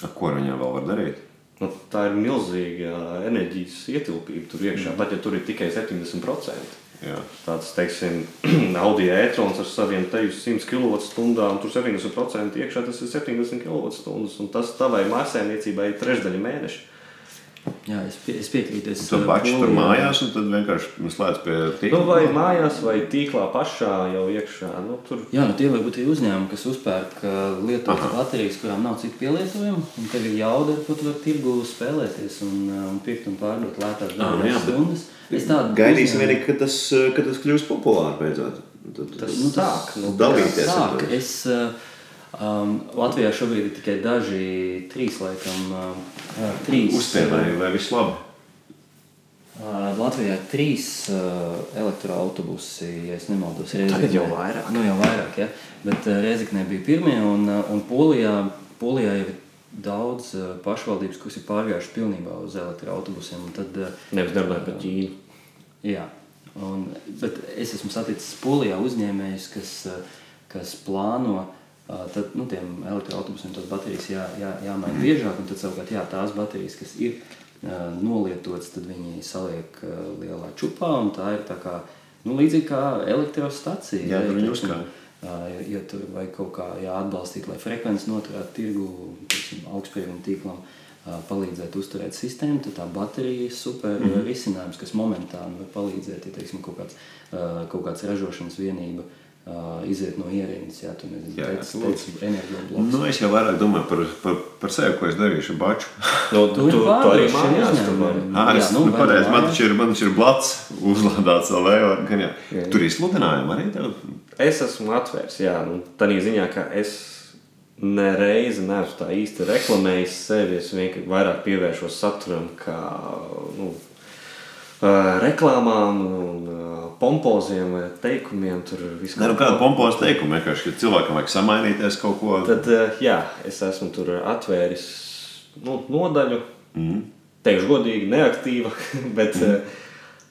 Nu, Ko ar viņām vēl var darīt? Nu, tā ir milzīga enerģijas ietilpība tur iekšā, pat ja tur ir tikai 70%. Jā. Tāds, teiksim, Audi e-trons ar saviem teju 100 kWh, un tur 70% iekšā tas ir 70 kWh, un tas tavai mājasēmniecībai ir trešdaļa mēneša. Jā, es, pie, es piekrītu. Es, Tu uh, bači tur mājās un tad vienkārši slēdz pie tīkla. Nu, vai mājās, vai tīklā pašā jau iekšā. Nu, tur Jā, nu tie var būt arī uzņēmumi, kas uzpērk uh, lietotas baterijas, kurām nav citu pielietojumu. un Tev ir jauda, ar ko tu vari tirgu spēlēties un, uh, un pirkt un pārdot lētās Ah, jā, bet- stundas. Es tādu Gaidīsim arī, kad tas, kad tas kļūs populāri beidzot. Tad, Tas Nu, sāk, nu, dalīties. Sāk, es, uh, um, Latvijā šobrīd ir tikai daži, trīs laikam, uh, trīs. Uzspēlēji, vai viss labi? Uh, Latvijā ir trīs uh, elektroautobusi, ja es nemaldos. Tagad jau vairāk. Nu, jau vairāk, ja. Bet uh, Reizeknē bija pirmie, un, uh, un Polijā, Polijā jau ir daudz uh, pašvaldības, kas ir pārgājušas pilnībā uz elektroautobusiem. un Tad, uh, nevis darbā par Ķīnu. Jā, un, bet es esmu saticis Polijā uzņēmējus, kas, eh, kas plāno. eh, Tad nu, tiem elektroautobusiem tās baterijas jā, jā, jāmaina biežāk, tad savukārt jā, tās baterijas, kas ir uh, nolietotas, tad viņi saliek uh, lielā čupā. un Tā ir tā kā, nu, līdzīgi kā elektrostacija. Jā, tur viņi teiksim, uzkrāj. ā, Ja, ja tur vajag kaut kā jāatbalstīt, lai frekvences noturētu tirgu, augstsprieguma tīklam, ā, palīdzēt uzturēt sistēmu, tad tā baterija ir super mm -hmm. risinājums, kas momentāni var palīdzēt, ja teiksim, kaut, kāds, kaut kāds ražošanas vienība ā, iziet no ierīces, jā, tu nezini, Jā, jā, lūdzu. teici, energobloks. Nu, es jau vairāk domāju par, par, par sevi, ko es darīšu ar baču. Nu, tu, Tu tu, ir tu arī mājās uzņēmumiem. vari. Ah, es, Jā, nu, nu, pareizi, man taču ir, man taču ir blats uzlādēts vēl, gan jau. Tur izsludinājumi arī tev. Es esmu atvērts, jā, nu, tādā ziņā, ka es nereizi neesmu tā īsti reklamējis sevi. Es vienkārši vairāk pievēršos saturam, kā nu, ā, reklāmām, un, ā, pompoziem vai teikumiem. Tur viss Nē, nu, kāda pompoza teikuma vienkārši, ka cilvēkam vajag samainīties kaut ko. Tad, ā, jā, es esmu tur atvēris nu, nodaļu. Mm. Teikšu godīgi, neaktīva, bet mm.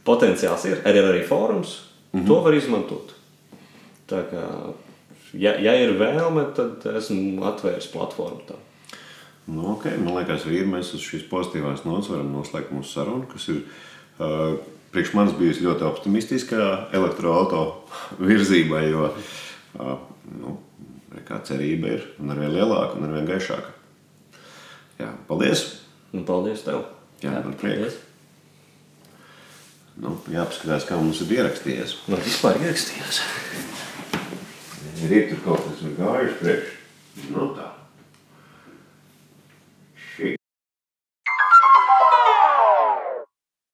potenciāls ir. Arī ir arī fórums. Mm -hmm. To var izmantot. Tā kā, ja, ja ir vēlme, tad esmu atvēris platformu. Tā. Nu, okay. Man liekas, arī ir mēs uz šīs pozitīvās nots varam noslēgt mūsu sarunu, kas ir uh, priekš manis bijusi ļoti optimistiska elektroautorāta virzībai, jo nu, cerība ir un arvien lielāka un arvien gaišāka. Jā, paldies! Un paldies tev! Jā, Jā, man prieks. Nu, jāpaskatās, kā mums ir ierakstījies. Man vispār ierakstījās. Ir tur kaut kas, kas ir gājuši priekš.